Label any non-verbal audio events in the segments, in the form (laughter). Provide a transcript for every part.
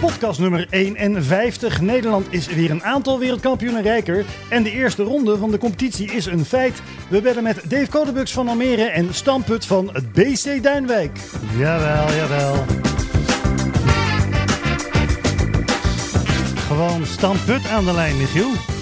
Podcast nummer 51. Nederland is weer een aantal wereldkampioenen rijker. En de eerste ronde van de competitie is een feit. We bellen met Dave Codebux van Almere en Stamput van het BC Duinwijk. Jawel, jawel. Gewoon Stamput aan de lijn, Michiel.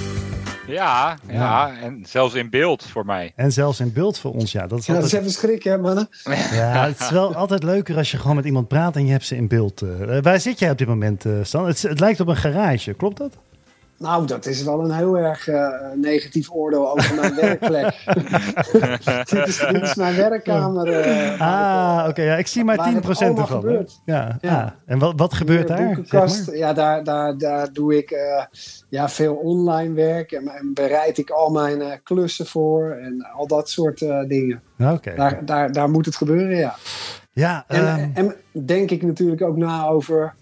Ja, ja, en zelfs in beeld voor mij. En zelfs in beeld voor ons, ja. Dat is Ja, dat is altijd, even schrik, hè, mannen? (laughs) ja, het is wel altijd leuker als je gewoon met iemand praat en je hebt ze in beeld. eh. waar zit jij op dit moment, eh, Stan? Het, het lijkt op een garage, klopt dat? Nou, dat is wel een heel erg eh, negatief oordeel over mijn (laughs) werkplek. (laughs) dit, is, dit is mijn werkkamer. eh, Ah, oké. ja, ik zie maar Waar het 10% allemaal ervan. Ja, Ja. ah. En wat, wat gebeurt daar? zeg maar? ja, daar, daar, daar doe ik eh, ja, veel online werk en, en bereid ik al mijn eh, klussen voor en al dat soort eh, dingen. Nou, Oké. Daar, daar, daar moet het gebeuren, ja. Ja, En, ehm, en denk ik natuurlijk ook na over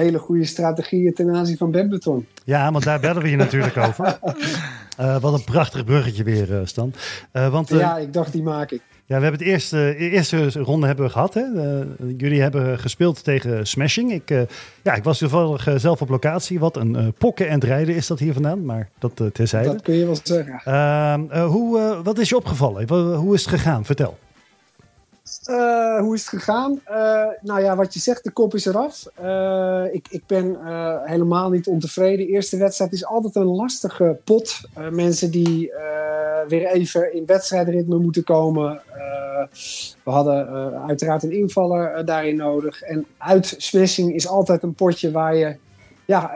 hele goede strategieën ten aanzien van badminton. ja, want daar bellen we je natuurlijk (laughs) over. Eh, wat een prachtig bruggetje weer, eh, Stan. Eh, want Ja, ik dacht die maak ik. Ja, we hebben het eerste, de eerste ronde hebben we gehad. Hè? Jullie hebben gespeeld tegen Smashing. Ik, ja, ik was toevallig zelf op locatie. Wat een pokken en rijden is dat hier vandaan, maar dat terzijde. Dat kun je wel zeggen. Uh, hoe, wat is je opgevallen? hoe is het gegaan? Vertel. Uh, hoe is het gegaan? Uh, nou ja, wat je zegt, de kop is eraf. Uh, ik, ik ben helemaal niet ontevreden. De eerste wedstrijd is altijd een lastige pot. mensen die weer even in wedstrijdritme moeten komen. we hadden uiteraard een invaller daarin nodig. En uit smashing is altijd een potje waar je ja,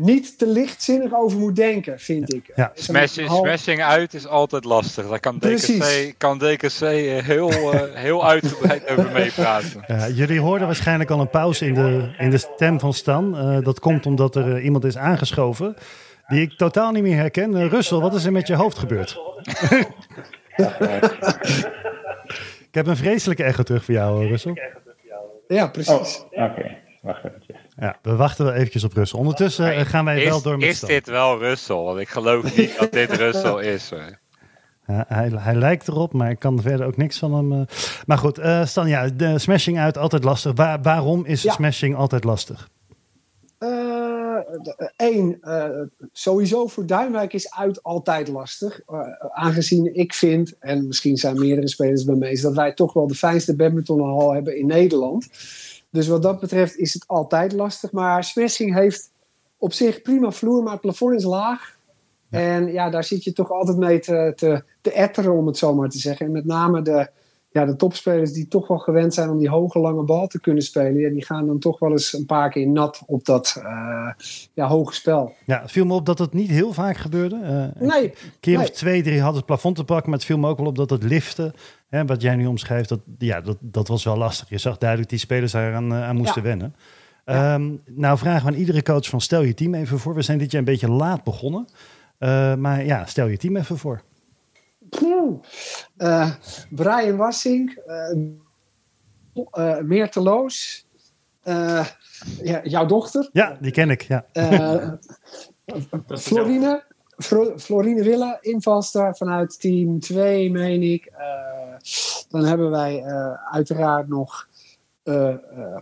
niet te lichtzinnig over moet denken, vind ik. Ja. Smashing, half... smashing uit is altijd lastig. Daar kan DKC, kan DKC heel, uh, heel (laughs) uitgebreid over meepraten. Ja, jullie hoorden waarschijnlijk al een pauze in de, in de stem van Stan. Uh, dat komt omdat er uh, iemand is aangeschoven die ik totaal niet meer herken. Uh, Russell, wat is er met je hoofd gebeurd? (laughs) ik heb een vreselijke echo terug voor jou, Russell. Ja, precies. Oh, Oké, okay. Wacht eventjes. Ja, we wachten wel eventjes op Russell. Ondertussen maar gaan wij is, wel door met Is dit wel Russell? Want ik geloof niet dat dit Russell (laughs) is. Hoor. Ja, hij, hij, lijkt erop, maar ik kan verder ook niks van hem. Uh... Maar goed, uh, Stan, ja, de smashing uit altijd lastig. Waar, waarom is ja. smashing altijd lastig? Eén, uh, sowieso voor Duinwijk is uit altijd lastig. aangezien ik vind, en misschien zijn meerdere spelers bij mij, is dat wij toch wel de fijnste badmintonhal hebben in Nederland. Dus wat dat betreft is het altijd lastig. Maar smashing heeft op zich prima vloer, maar het plafond is laag. Ja. En ja, daar zit je toch altijd mee te, te, te etteren, om het zo maar te zeggen. En met name de, ja, de topspelers die toch wel gewend zijn om die hoge, lange bal te kunnen spelen. Ja, die gaan dan toch wel eens een paar keer nat op dat uh, ja, hoge spel. Ja, het viel me op dat het niet heel vaak gebeurde. Uh, nee. Een keer nee. of twee, drie hadden het plafond te pakken. Maar het viel me ook wel op dat het liften, hè, wat jij nu omschrijft, dat, ja, dat, dat was wel lastig. Je zag duidelijk die spelers daar aan, aan moesten ja. wennen. Ja. Um, nou vragen we aan iedere coach van stel je team even voor. We zijn dit jaar een beetje laat begonnen. Uh, maar ja, stel je team even voor. Uh, Brian Wassink, uh, Meerte Loos, ja, jouw dochter. Ja, die ken ik. Ja. (laughs) Florine, Florine Wille, invalster vanuit team 2, meen ik. dan hebben wij uiteraard nog uh,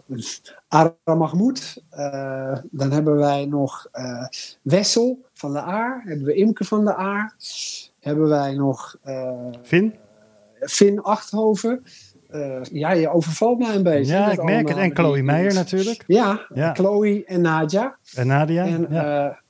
uh, Ara Mahmoud. Uh, dan hebben wij nog Wessel van de Aar. Hebben we Imke van de Aar. Hebben wij nog... Finn? Finn Achthoven. ja, je overvalt mij een beetje. Ja, ik merk het. En Chloe Meijer natuurlijk. Ja, ja, Chloe en Nadja. En Nadia. En, ja.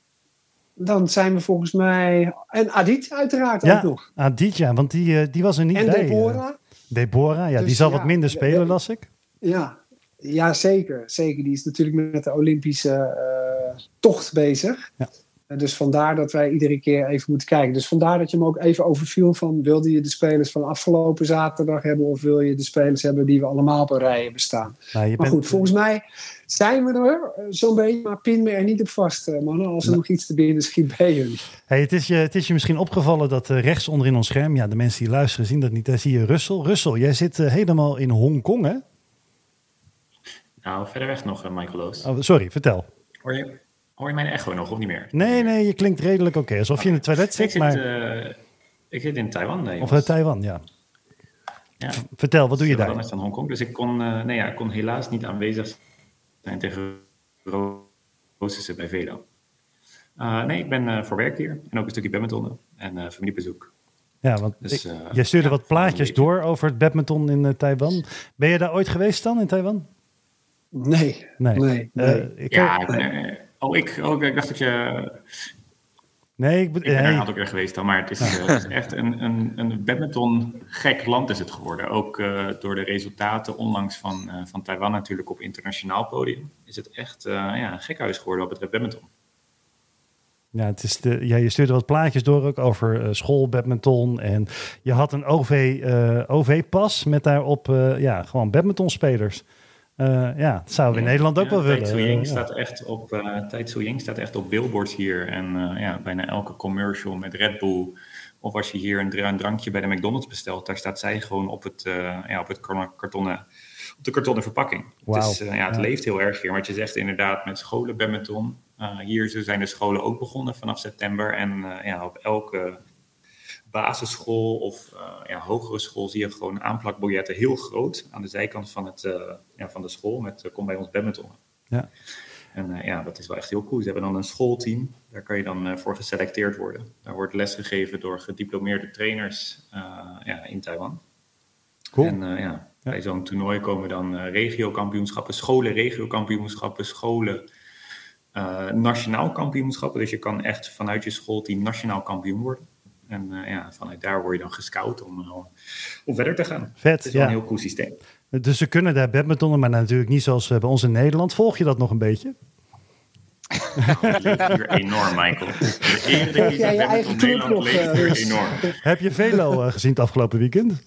Dan zijn we volgens mij... En Adit uiteraard ja, ook nog. Adit, ja. Want die, die was er niet en bij. Deborah. Deborah, ja. Dus, die zal wat minder spelen, las ik. Ja, ja zeker, zeker. Die is natuurlijk met de Olympische uh, tocht bezig. Ja. Dus vandaar dat wij iedere keer even moeten kijken. Dus vandaar dat je me ook even overviel van... wilde je de spelers van afgelopen zaterdag hebben... of wil je de spelers hebben die we allemaal op een rij hebben staan? Nou, maar bent... goed, volgens mij zijn we er uh, zo'n beetje... maar pin me er niet op vast, uh, mannen. Als er nou. nog iets te binnen schiet bij jullie. Hey, het, is je, het is je misschien opgevallen dat uh, rechts onderin ons scherm... ja, de mensen die luisteren zien dat niet. Daar zie je Russell. Russell, jij zit helemaal in Hongkong, hè? Nou, verder weg nog, uh, Michael Loos. Oh, sorry, vertel. Hoor je, hoor je mijn echo nog, of niet meer? Nee, nee, je klinkt redelijk oké. Okay. Alsof je in het toilet zit, ik zit maar... Uh, ik zit in Taiwan, nee. Of in Taiwan, ja. Ja. Vertel, wat doe je daar? Anders dan Hongkong. Dus ik kon, uh, nee, ja, ik kon helaas niet aanwezig zijn tegen Roosjes bij Velo. Uh, nee, ik ben uh, voor werk hier en ook een stukje badminton en familiebezoek. Ja, want dus, ik, jij stuurde ja, wat plaatjes door over het badminton in Taiwan. Ben je daar ooit geweest dan in Taiwan? Nee, nee, nee. nee. Ik ja, nee. Oh, ik, oh, ik dacht dat je Nee, ik, ben er een aantal keer geweest dan, maar het is, uh, het is echt een, een, een badminton-gek land is het geworden. Ook uh, door de resultaten onlangs van, uh, van Taiwan natuurlijk op internationaal podium. Is het echt ja, een gekhuis geworden wat betreft badminton. Ja, het is de, ja, je stuurde wat plaatjes door ook over school, badminton. En je had een OV, OV-pas met daarop ja, gewoon badmintonspelers. Uh, ja, dat zouden we in Nederland ook ja, wel willen. Tai Ying staat echt op, uh, staat echt op billboards hier. En uh, ja, bijna elke commercial met Red Bull. Of als je hier een, een, drankje bij de McDonald's bestelt, daar staat zij gewoon op, het, ja, op, het kartonnen, op de kartonnen verpakking. Wow. Het, is, ja, het leeft heel erg hier. Want je zegt inderdaad met scholen badminton. hier zijn de scholen ook begonnen vanaf september. En ja, op elke basisschool of uh, ja, hogere school zie je gewoon aanplakbiljetten heel groot aan de zijkant van, het, uh, ja, van de school met uh, kom bij ons badminton. Ja. En ja, dat is wel echt heel cool. Ze hebben dan een schoolteam, daar kan je dan voor geselecteerd worden. Daar wordt lesgegeven door gediplomeerde trainers ja, in Taiwan. Cool. En ja, ja, bij zo'n toernooi komen dan regiokampioenschappen, scholen regiokampioenschappen, scholen nationaal kampioenschappen. Dus je kan echt vanuit je schoolteam nationaal kampioen worden. En uh, ja, vanuit daar word je dan gescout om, uh, om verder te gaan. Vet, Het is ja. een heel cool systeem. Dus ze kunnen daar badmintonnen, maar natuurlijk niet zoals bij ons in Nederland. Volg je dat nog een beetje? (laughs) hier enorm, Michael. De ja, je eigen uh, dus. enorm. Heb je Velo uh, gezien het afgelopen weekend?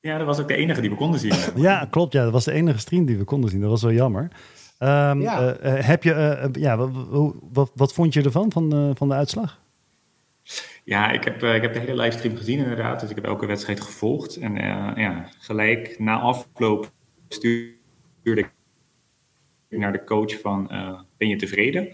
Ja, dat was ook de enige die we konden zien. ja, klopt. Ja, dat was de enige stream die we konden zien. Dat was wel jammer. Um, ja. Uh, heb je, ja, wat, wat, wat, vond je ervan, van, van de uitslag? Ja, ik heb, uh, ik heb de hele livestream gezien inderdaad. Dus ik heb elke wedstrijd gevolgd. En uh, ja, gelijk na afloop stuurde ik naar de coach van... Uh, ben je tevreden?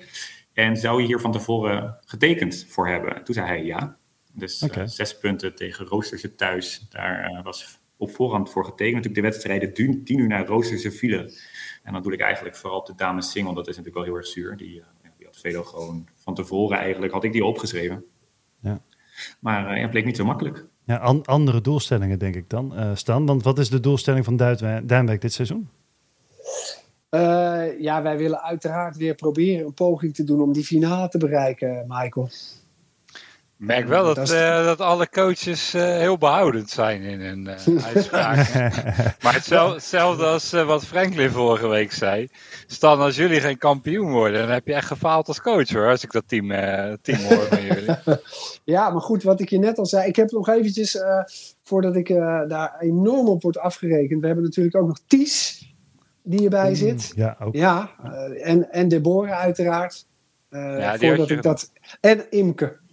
En zou je hier van tevoren getekend voor hebben? Toen zei hij ja. Dus okay. zes punten tegen Roosterse thuis. Daar was op voorhand voor getekend. Natuurlijk de wedstrijden tien uur naar Roosterse vielen. En dan doe ik eigenlijk vooral op de dames single. Dat is natuurlijk wel heel erg zuur. Die, die had Velo gewoon van tevoren eigenlijk... had ik die opgeschreven. Maar uh, ja, bleek niet zo makkelijk. Ja, an andere doelstellingen denk ik dan, uh, Stan. Want wat is de doelstelling van Duinwijk dit seizoen? Uh, ja, wij willen uiteraard weer proberen een poging te doen om die finale te bereiken, Michael. Ik merk wel dat, dat, uh, dat alle coaches uh, heel behoudend zijn in hun uh, (laughs) uitspraken. maar hetzelfde als wat Franklin vorige week zei. Stan, als jullie geen kampioen worden, dan heb je echt gefaald als coach hoor. Als ik dat team, team hoor van jullie. (laughs) ja, maar goed, wat ik je net al zei. Ik heb nog eventjes, voordat ik daar enorm op word afgerekend. We hebben natuurlijk ook nog Ties, die erbij zit. Ja, ook. Ja, en, en Deborah uiteraard. ja, voordat ik dat... En Imke.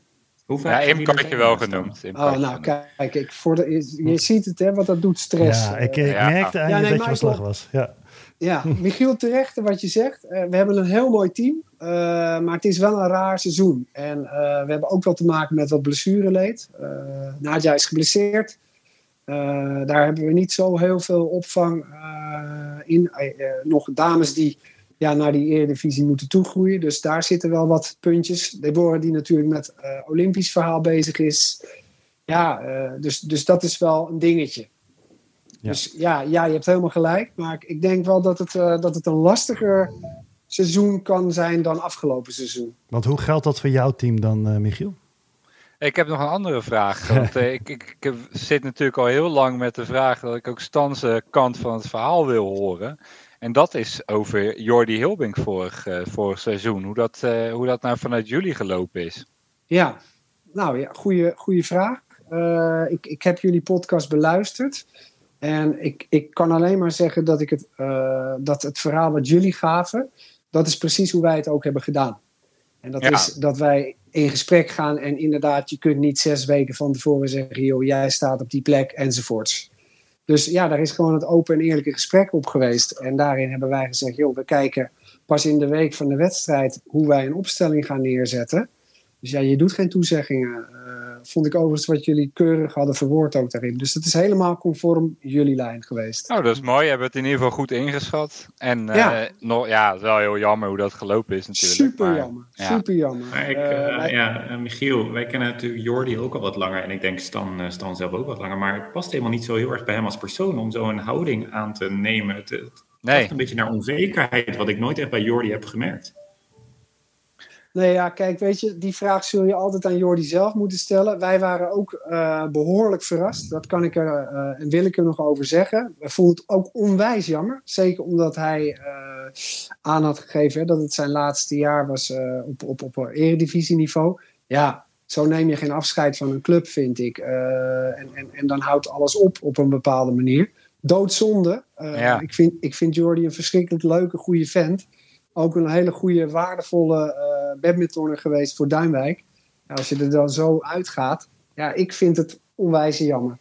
Ja, Imke had je wel genoemd. Oh, nou, kijk, ik, voor de, je, ziet het, hè, wat dat doet, stress. Ja, ik, ik ja. merkte ja, nee, dat je slag was. Ja. ja, Michiel, terecht wat je zegt. Uh, we hebben een heel mooi team, uh, maar het is wel een raar seizoen. En uh, we hebben ook wel te maken met wat blessureleed. Nadja is geblesseerd. daar hebben we niet zo heel veel opvang in. nog dames die ja, naar die Eredivisie moeten toegroeien. Dus daar zitten wel wat puntjes. Deborah die natuurlijk met uh, Olympisch verhaal bezig is. Ja, uh, dus, dus dat is wel een dingetje. Ja. Dus ja, ja, je hebt helemaal gelijk. Maar ik denk wel dat het, uh, dat het een lastiger seizoen kan zijn dan afgelopen seizoen. Want hoe geldt dat voor jouw team dan, Michiel? Ik heb nog een andere vraag. (laughs) Want ik, ik, ik, zit natuurlijk al heel lang met de vraag dat ik ook Stanse kant van het verhaal wil horen. En dat is over Jordi Hilbink vorig, uh, vorig seizoen. Hoe dat, uh, hoe dat nou vanuit jullie gelopen is. Ja, nou ja, goede vraag. Uh, ik, ik heb jullie podcast beluisterd. En ik, ik kan alleen maar zeggen dat, ik het, dat het verhaal wat jullie gaven, dat is precies hoe wij het ook hebben gedaan. En dat ja. is dat wij in gesprek gaan en inderdaad, je kunt niet zes weken van tevoren zeggen, joh, jij staat op die plek enzovoorts. Dus ja, daar is gewoon het open en eerlijke gesprek op geweest. En daarin hebben wij gezegd, joh, we kijken pas in de week van de wedstrijd hoe wij een opstelling gaan neerzetten. Dus ja, je doet geen toezeggingen uh, vond ik overigens wat jullie keurig hadden verwoord ook daarin. Dus het is helemaal conform jullie lijn geweest. Nou, dat is mooi. Hebt het in ieder geval goed ingeschat. En ja, uh, nog, ja het is wel heel jammer hoe dat gelopen is natuurlijk. Super maar, jammer. Super jammer. Maar ik, uh, ja, Michiel, wij kennen natuurlijk Jordi ook al wat langer. En ik denk Stan, Stan zelf ook wat langer. Maar het past helemaal niet zo heel erg bij hem als persoon om zo een houding aan te nemen. Het, het nee. een beetje naar onzekerheid, wat ik nooit echt bij Jordi heb gemerkt. Nee, ja, kijk, weet je, die vraag zul je altijd aan Jordi zelf moeten stellen. Wij waren ook uh, behoorlijk verrast. Dat kan ik er uh, en wil ik er nog over zeggen. We vonden het ook onwijs jammer. Zeker omdat hij uh, aan had gegeven hè, dat het zijn laatste jaar was op, op, op eredivisieniveau. Ja, zo neem je geen afscheid van een club, vind ik. en, en, en dan houdt alles op op een bepaalde manier. Doodzonde. Ja. ik, vind, ik vind Jordi een verschrikkelijk leuke, goede vent ook een hele goede, waardevolle uh, badmintonner geweest voor Duinwijk. als je er dan zo uitgaat, ja, ik vind het onwijs jammer.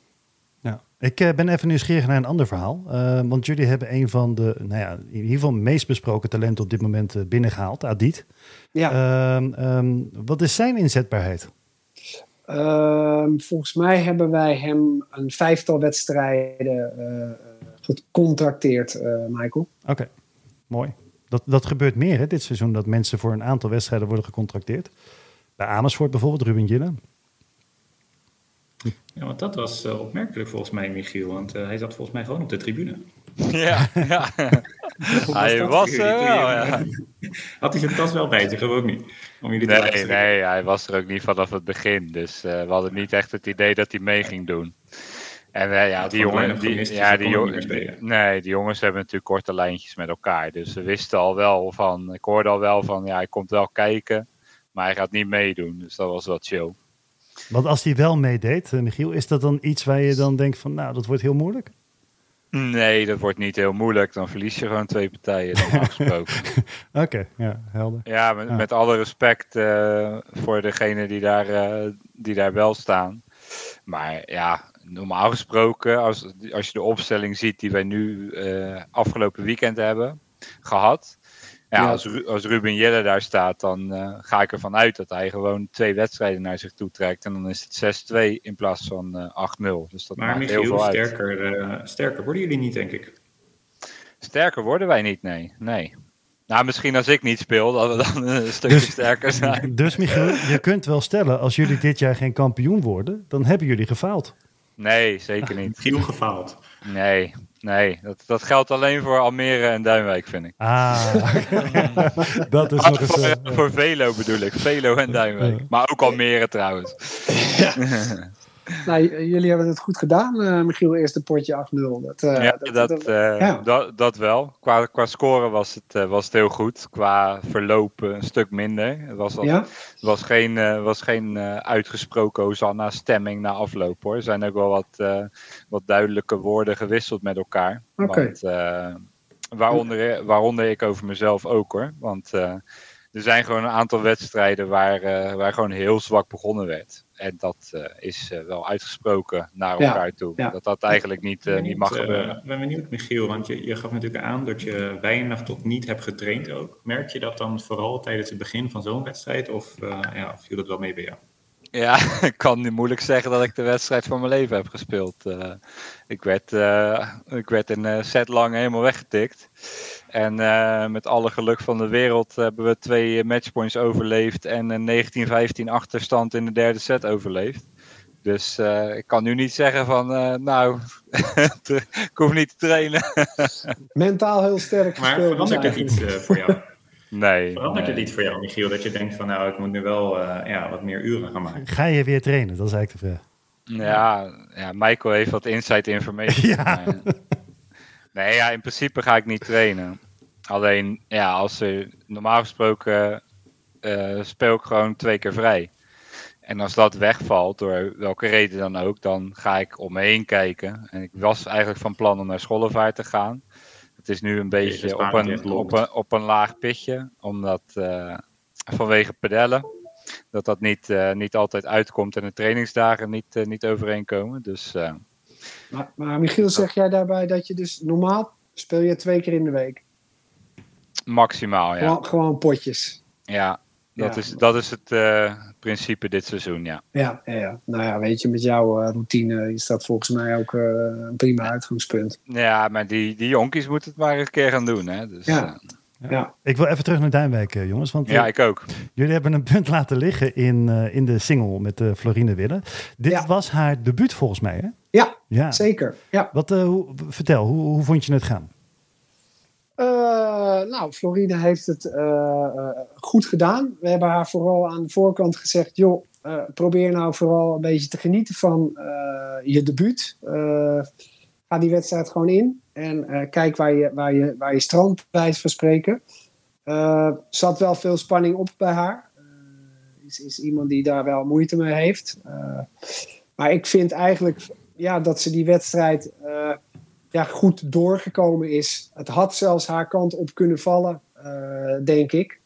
Ja, ik uh, ben even nieuwsgierig naar een ander verhaal. Uh, want jullie hebben een van de, nou ja, in ieder geval meest besproken talenten op dit moment binnengehaald, Adit. Ja. Um, wat is zijn inzetbaarheid? Ehm, volgens mij hebben wij hem een vijftal wedstrijden gecontracteerd, Michael. Oké, mooi. Dat, dat gebeurt meer hè, dit seizoen, dat mensen voor een aantal wedstrijden worden gecontracteerd. Bij Amersfoort bijvoorbeeld, Ruben Gillen. Ja, want dat was uh, opmerkelijk volgens mij, Michiel. Want uh, hij zat volgens mij gewoon op de tribune. (laughs) Ja, ja. hij was er wel, ja. (laughs) Had hij zijn tas wel bij zich, of ook niet? Om jullie nee, te nee, hij was er ook niet vanaf het begin. Dus uh, we hadden niet echt het idee dat hij mee ging doen. En uh, ja, die jongen, die, ja, die jongens, nee, die jongens hebben natuurlijk korte lijntjes met elkaar. Dus ze wisten al wel van, ik hoorde al wel van, ja, hij komt wel kijken, maar hij gaat niet meedoen. Dus dat was wat chill. Want als hij wel meedeed, eh, Michiel, is dat dan iets waar je dan denkt van, nou, dat wordt heel moeilijk? Nee, dat wordt niet heel moeilijk. Dan verlies je gewoon twee partijen, dan afgesproken. (laughs) Oké, ja, helder. Ja, met, met alle respect uh, voor degene die daar, uh, die daar wel staan. Maar ja, normaal gesproken, als, als je de opstelling ziet die wij nu uh, afgelopen weekend hebben gehad. Ja, Als, als Ruben Jelle daar staat, dan uh, ga ik ervan uit dat hij gewoon twee wedstrijden naar zich toe trekt. En dan is het 6-2 in plaats van uh, eh, 8-0. Dus dat maar maakt heel veel sterker, uit. sterker worden jullie niet, denk ik. Sterker worden wij niet, nee. nee. Nou, misschien als ik niet speel, dat we dan een stukje dus, sterker zijn. (laughs) Dus Michiel, je kunt wel stellen, als jullie dit jaar geen kampioen worden, dan hebben jullie gefaald. Nee, zeker niet. Veel gefaald. Nee, nee. Dat, dat geldt alleen voor Almere en Duinwijk, vind ik. Ah, (laughs) dat is nog eens... Voor, uh, voor Velo bedoel ik. Velo en Duinwijk. Maar ook Almere trouwens. Ja. (laughs) nou, jullie hebben het goed gedaan, uh, Michiel. Eerste potje 8-0. Dat, uh, ja, dat, dat, uh, ja. dat, dat, wel. Qua, qua scoren was het, was het heel goed. Qua verloop een stuk minder. Het was, al, ja? was geen, was geen uitgesproken Hosanna-stemming na afloop hoor. Er zijn ook wel wat, wat duidelijke woorden gewisseld met elkaar. Okay. Want, waaronder, waaronder ik over mezelf ook hoor. Want er zijn gewoon een aantal wedstrijden waar, waar gewoon heel zwak begonnen werd. En dat uh, is uh, wel uitgesproken naar elkaar toe. Ja. Dat dat eigenlijk niet, uh, niet mag gebeuren. Ik ben benieuwd, Michiel, want je, je gaf natuurlijk aan dat je weinig tot niet hebt getraind ook. Merk je dat dan vooral tijdens het begin van zo'n wedstrijd? Of ja, viel dat wel mee bij jou? Ja, (laughs) ik kan nu moeilijk zeggen dat ik de wedstrijd van mijn leven heb gespeeld. ik, werd, ik werd een set lang helemaal weggetikt. En uh, met alle geluk van de wereld hebben we twee matchpoints overleefd en een 19-15 achterstand in de derde set overleefd. Dus uh, ik kan nu niet zeggen van, uh, nou, (laughs) ik hoef niet te trainen. (laughs) Mentaal heel sterk Maar verandert het iets voor jou? (laughs) Nee. Verandert nee. het iets voor jou, Michiel, dat je denkt van, nou, ik moet nu wel ja, wat meer uren gaan maken? Ga je weer trainen? Dat is eigenlijk de vraag. Ja, ja Michael heeft wat inside information. ja. Nee, ja, in principe ga ik niet trainen. Alleen, ja, als er normaal gesproken uh, speel ik gewoon twee keer vrij. En als dat wegvalt, door welke reden dan ook, dan ga ik om me heen kijken. En ik was eigenlijk van plan om naar Schollevaart te gaan. Het is nu een beetje op een, op, een, op een laag pitje, omdat uh, vanwege pedellen, dat dat niet, uh, niet altijd uitkomt en de trainingsdagen niet, uh, niet overeenkomen. Dus, maar, maar Michiel, zeg jij daarbij dat je dus normaal speel je twee keer in de week? Maximaal, ja. Gewoon, gewoon potjes. Ja, Dat, is, dat is het uh, principe dit seizoen, ja. ja. Ja, ja. Nou ja, weet je, met jouw uh, routine is dat volgens mij ook uh, een prima uitgangspunt. Ja, maar die, die jonkies moeten het maar een keer gaan doen, hè. Dus, ja. Ja. Ik wil even terug naar Duinwijk, jongens. Want, ja, ik ook. Jullie hebben een punt laten liggen in, in de single met uh, Florine Wille. Dit was haar debuut volgens mij, hè? Ja, ja. zeker. Ja. Wat, hoe, vertel, hoe, hoe vond je het gaan? Uh, nou, Florine heeft het uh, goed gedaan. We hebben haar vooral aan de voorkant gezegd: joh, probeer nou vooral een beetje te genieten van je debuut. ga die wedstrijd gewoon in en kijk waar je, waar je, waar je strand bij van spreken. zat wel veel spanning op bij haar. is, is iemand die daar wel moeite mee heeft. maar ik vind eigenlijk ja, dat ze die wedstrijd ja, goed doorgekomen is. Het had zelfs haar kant op kunnen vallen, uh, denk ik.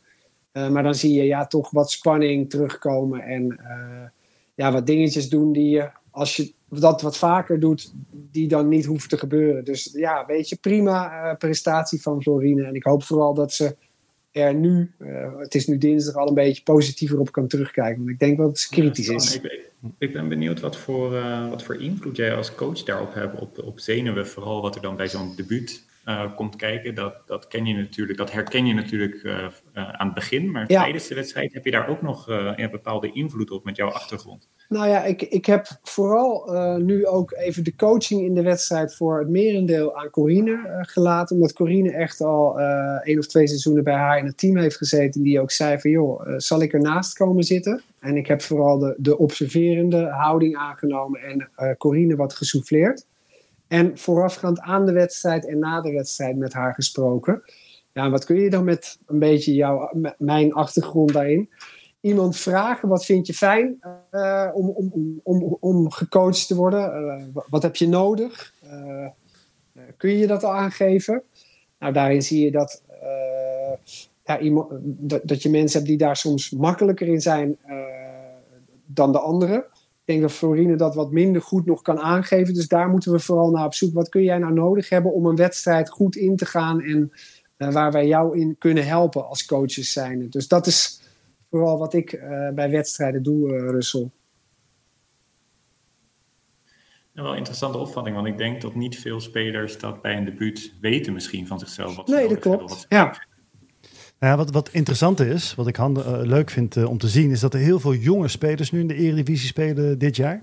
Uh, maar dan zie je ja, toch wat spanning terugkomen en uh, ja, wat dingetjes doen die je, als je dat wat vaker doet, die dan niet hoeven te gebeuren. Dus ja, weet je, prima prestatie van Florine. En ik hoop vooral dat ze er nu, het is nu dinsdag, al een beetje positiever op kan terugkijken. Want ik denk dat het kritisch is. Ik ben benieuwd wat voor, uh, wat voor invloed jij als coach daarop hebt, op, op zenuwen, vooral wat er dan bij zo'n debuut uh, komt kijken. Dat, dat, ken je natuurlijk, dat herken je natuurlijk aan het begin, maar tijdens de wedstrijd heb je daar ook nog een bepaalde invloed op met jouw achtergrond. Nou ja, ik, ik heb vooral nu ook even de coaching in de wedstrijd voor het merendeel aan Corine gelaten, omdat Corine echt al één of twee seizoenen bij haar in het team heeft gezeten, die ook zei van joh, zal ik ernaast komen zitten? En ik heb vooral de, de observerende houding aangenomen en uh, Corine wat gesouffleerd. En voorafgaand aan de wedstrijd en na de wedstrijd met haar gesproken. Ja, wat kun je dan met een beetje jouw, mijn achtergrond daarin? Iemand vragen, wat vind je fijn uh, om, om, om, om gecoacht te worden? Uh, wat heb je nodig? Uh, kun je dat aangeven? Nou, daarin zie je dat ja, iemand, dat, dat, je mensen hebt die daar soms makkelijker in zijn dan de anderen. Ik denk dat Florine dat wat minder goed nog kan aangeven. Dus daar moeten we vooral naar op zoek. Wat kun jij nou nodig hebben om een wedstrijd goed in te gaan en waar wij jou in kunnen helpen als coaches zijn. Dus dat is vooral wat ik uh, bij wedstrijden doe, Russel. Ja, wel een interessante opvatting, want ik denk dat niet veel spelers dat bij een debuut weten misschien van zichzelf. Wat nee, dat klopt. Ja. Nou ja, wat, wat interessant is, wat ik handen, uh, leuk vind uh, om te zien, is dat er heel veel jonge spelers nu in de Eredivisie spelen dit jaar.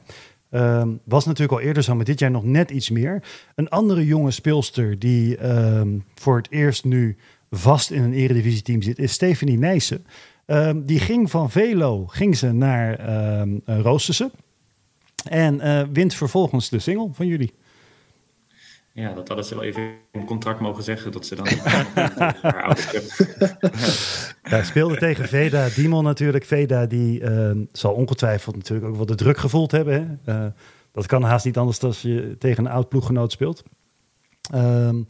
Um, was natuurlijk al eerder zo, maar dit jaar nog net iets meer. Een andere jonge speelster die um, voor het eerst nu vast in een Eredivisie-team zit, is Stephanie Nijssen. Um, die ging van Velo ging ze naar um, Roosterse en uh, wint vervolgens de single van jullie. Ja, dat hadden ze wel even in contract mogen zeggen dat ze dan (laughs) (laughs) haar ja, (laughs) speelde tegen Veda Dimon natuurlijk. Veda die uh, zal ongetwijfeld natuurlijk ook wel de druk gevoeld hebben. Hè? Uh, dat kan haast niet anders als je tegen een oud ploeggenoot speelt. Um,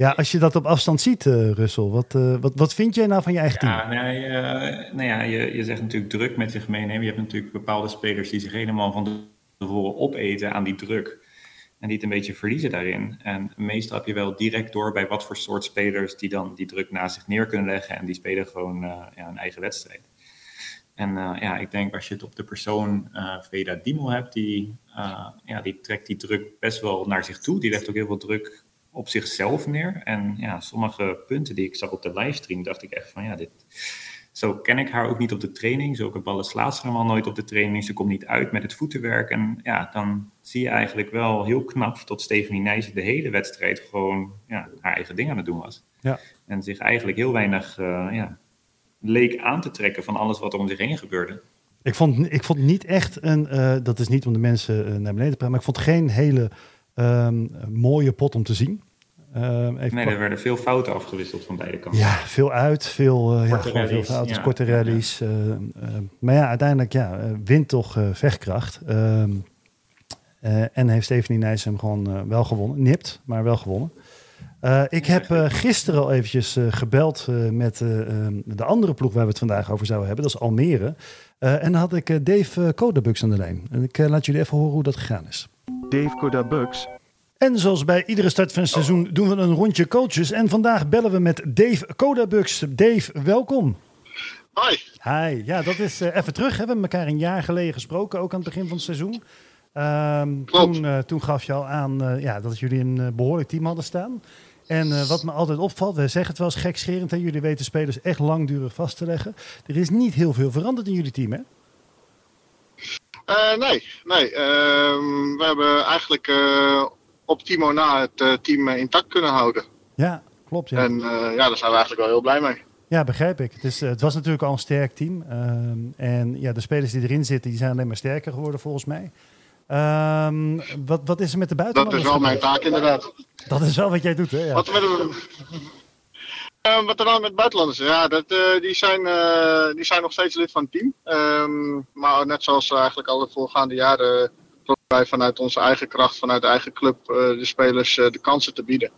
ja, als je dat op afstand ziet, uh, Russel, wat, wat, wat vind jij nou van je eigen ja, team? Nee, nou ja, je, je zegt natuurlijk druk met zich meenemen. Je hebt natuurlijk bepaalde spelers die zich helemaal van tevoren opeten aan die druk. En die het een beetje verliezen daarin. En meestal heb je wel direct door bij wat voor soort spelers die dan die druk naast zich neer kunnen leggen. En die spelen gewoon ja, een eigen wedstrijd. En ja, ik denk als je het op de persoon Veda Diemel hebt, die, ja, die trekt die druk best wel naar zich toe. Die legt ook heel veel druk op zichzelf neer. En ja, sommige punten die ik zag op de livestream, dacht ik echt van ja, dit zo ken ik haar ook niet op de training. Zulke ballen slaat ze helemaal nooit op de training. Ze komt niet uit met het voetenwerk. En ja, dan zie je eigenlijk wel heel knap tot Stephanie Nijs de hele wedstrijd gewoon ja, haar eigen ding aan het doen was. Ja. En zich eigenlijk heel weinig uh, ja, leek aan te trekken van alles wat er om zich heen gebeurde. Ik vond, ik vond niet echt een, uh, dat is niet om de mensen uh, naar beneden te praten, maar ik vond geen hele um, mooie pot om te zien. Uh, even nee, er werden veel fouten afgewisseld van beide kanten. Ja, veel uit, veel, uh, ja, veel fouten, ja. korte rallies. Ja. Uh, maar ja, uiteindelijk ja, wint toch vechtkracht. Ehm, en heeft Stephanie Nijs hem gewoon wel gewonnen. Nipt, maar wel gewonnen. ik heb gisteren al eventjes gebeld met ehm, de andere ploeg waar we het vandaag over zouden hebben. Dat is Almere. en dan had ik Dave Kodabux aan de lijn. En ik laat jullie even horen hoe dat gegaan is. Dave Kodabux en zoals bij iedere start van het seizoen doen we een rondje coaches. En vandaag bellen we met Dave Kodabux. Dave, welkom. Hi. Hi. Ja, dat is even terug. Hebben we elkaar een jaar geleden gesproken, ook aan het begin van het seizoen. Um, toen, toen, gaf je al aan ja, dat jullie een behoorlijk team hadden staan. En wat me altijd opvalt, we zeggen het wel eens gekscherend, en jullie weten spelers echt langdurig vast te leggen. Er is niet heel veel veranderd in jullie team, hè? Uh, nee, nee. Uh, we hebben eigenlijk uh, op Timo na het uh, team intact kunnen houden. Ja, klopt. Ja. En ja, daar zijn we eigenlijk wel heel blij mee. Ja, begrijp ik. Het, is, het was natuurlijk al een sterk team. Ehm, en ja, de spelers die erin zitten, die zijn alleen maar sterker geworden volgens mij. Um, wat, wat is er met de buitenlanders? Dat is wel mijn taak inderdaad. Dat is wel wat jij doet, hè? Ja. Wat, met, uh, wat er dan met buitenlanders? Ja, dat, uh, die, zijn, uh, die zijn nog steeds lid van het team. Um, maar net zoals eigenlijk al de voorgaande jaren wij vanuit onze eigen kracht, vanuit de eigen club, de spelers de kansen te bieden.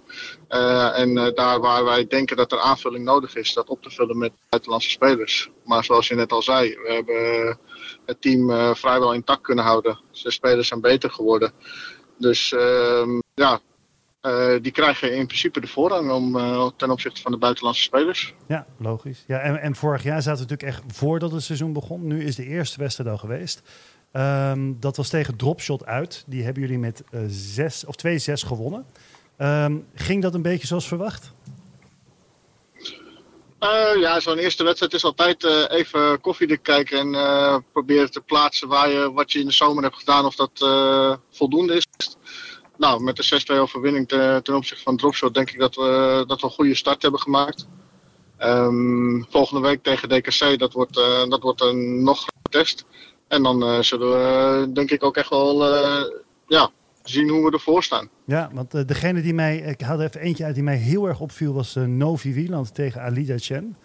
en daar waar wij denken dat er aanvulling nodig is, dat op te vullen met buitenlandse spelers. Maar zoals je net al zei, we hebben het team vrijwel intact kunnen houden. De spelers zijn beter geworden. Dus ehm, ja, uh, die krijgen in principe de voorrang om, uh, ten opzichte van de buitenlandse spelers. Ja, logisch. Ja, en, en vorig jaar zaten we natuurlijk echt voordat het seizoen begon. Nu is de eerste wedstrijd al geweest. Um, dat was tegen Dropshot uit. Die hebben jullie met uh, zes, of 2-6 gewonnen. Um, ging dat een beetje zoals verwacht? ja, zo'n eerste wedstrijd is altijd even koffiedik kijken en proberen te plaatsen waar je, wat je in de zomer hebt gedaan, of dat voldoende is nou, met de 6-2 overwinning ten, opzichte van Dropshot denk ik dat we, dat we een goede start hebben gemaakt. Um, volgende week tegen DKC, dat wordt, uh, dat wordt een nog test. En dan uh, zullen we denk ik ook echt wel ja, zien hoe we ervoor staan. Ja, want degene die mij, ik haalde even eentje uit die mij heel erg opviel, was Novi Wieland tegen Alida Chen.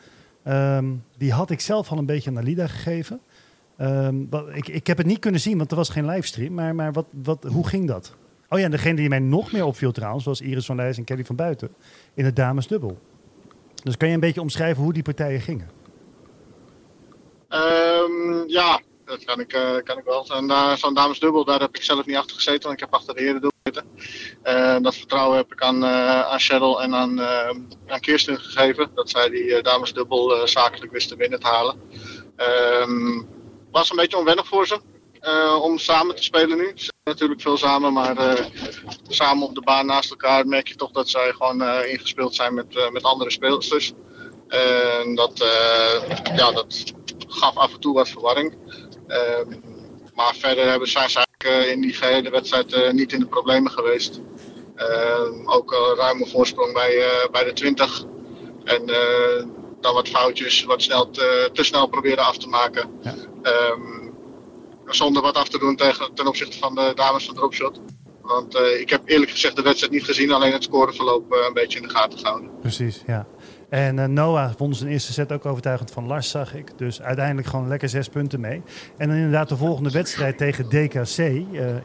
Um, die had ik zelf al een beetje aan Alida gegeven. Um, ik, ik heb het niet kunnen zien, want er was geen livestream. Maar, maar wat, wat, hoe ging dat? Oh ja, en degene die mij nog meer opviel trouwens, was Iris van Leijs en Kelly van Buiten in het damesdubbel. Dus kan je een beetje omschrijven hoe die partijen gingen? Um, ja, dat kan ik, uh, kan ik wel. Zo'n uh, zo damesdubbel, daar heb ik zelf niet achter gezeten, want ik heb achter de heren zitten. Uh, dat vertrouwen heb ik aan, aan Cheryl en aan, aan Kirsten gegeven, dat zij die damesdubbel zakelijk wisten binnen te halen. Um, was een beetje onwennig voor ze. Uh, om samen te spelen nu. Ze zijn natuurlijk veel samen, maar uh, samen op de baan naast elkaar merk je toch dat zij gewoon uh, ingespeeld zijn met, met andere speelsters. En dat, ja, dat gaf af en toe wat verwarring. Ehm, maar verder hebben, zijn ze eigenlijk in die gehele wedstrijd niet in de problemen geweest. Ehm, ook een ruime voorsprong bij, bij de 20. En dan wat foutjes, wat snel te, te snel proberen af te maken. Ja. Um, zonder wat af te doen tegen, ten opzichte van de dames van Dropshot. Want uh, ik heb eerlijk gezegd de wedstrijd niet gezien, alleen het scoreverloop uh, een beetje in de gaten gehouden. Precies, ja. En uh, Noah won zijn eerste set ook overtuigend van Lars, zag ik. Dus uiteindelijk gewoon lekker zes punten mee. En dan inderdaad de volgende wedstrijd tegen DKC,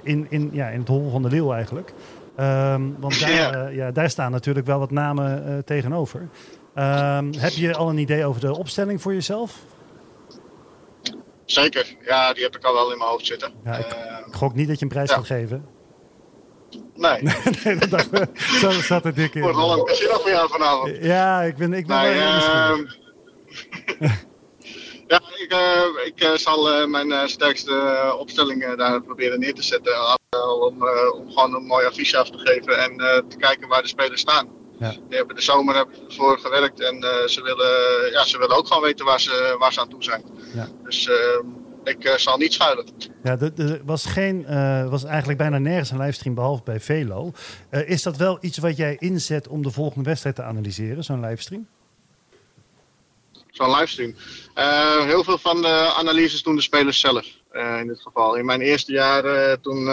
in, in, ja, in het hol van de leeuw eigenlijk. Um, want daar, ja. daar staan natuurlijk wel wat namen tegenover. Um, heb je al een idee over de opstelling voor jezelf? Zeker, ja, die heb ik al wel in mijn hoofd zitten. Ja, ik, uh, ik gok niet dat je een prijs ja. gaat geven. Nee. (laughs) nee, dat dacht ik. (laughs) Zo zat het dik in. Wordt wel een casino voor jou vanavond. Ja, ik ben, ik ben nee, uh, (laughs) Ja, ik, uh, ik uh, zal uh, mijn sterkste opstelling daar proberen neer te zetten. om, om gewoon een mooi affiche af te geven en te kijken waar de spelers staan. Ja. Die hebben de zomer ervoor gewerkt en ze, willen, ja, ze willen ook gewoon weten waar ze, waar ze aan toe zijn. Ja. Dus ehm, ik uh, zal niet schuilen. Ja, er was, geen, uh, was eigenlijk bijna nergens een livestream behalve bij Velo. Uh, is dat wel iets wat jij inzet om de volgende wedstrijd te analyseren, zo'n livestream? Zo'n livestream. heel veel van de analyses doen de spelers zelf. in dit geval. In mijn eerste jaar toen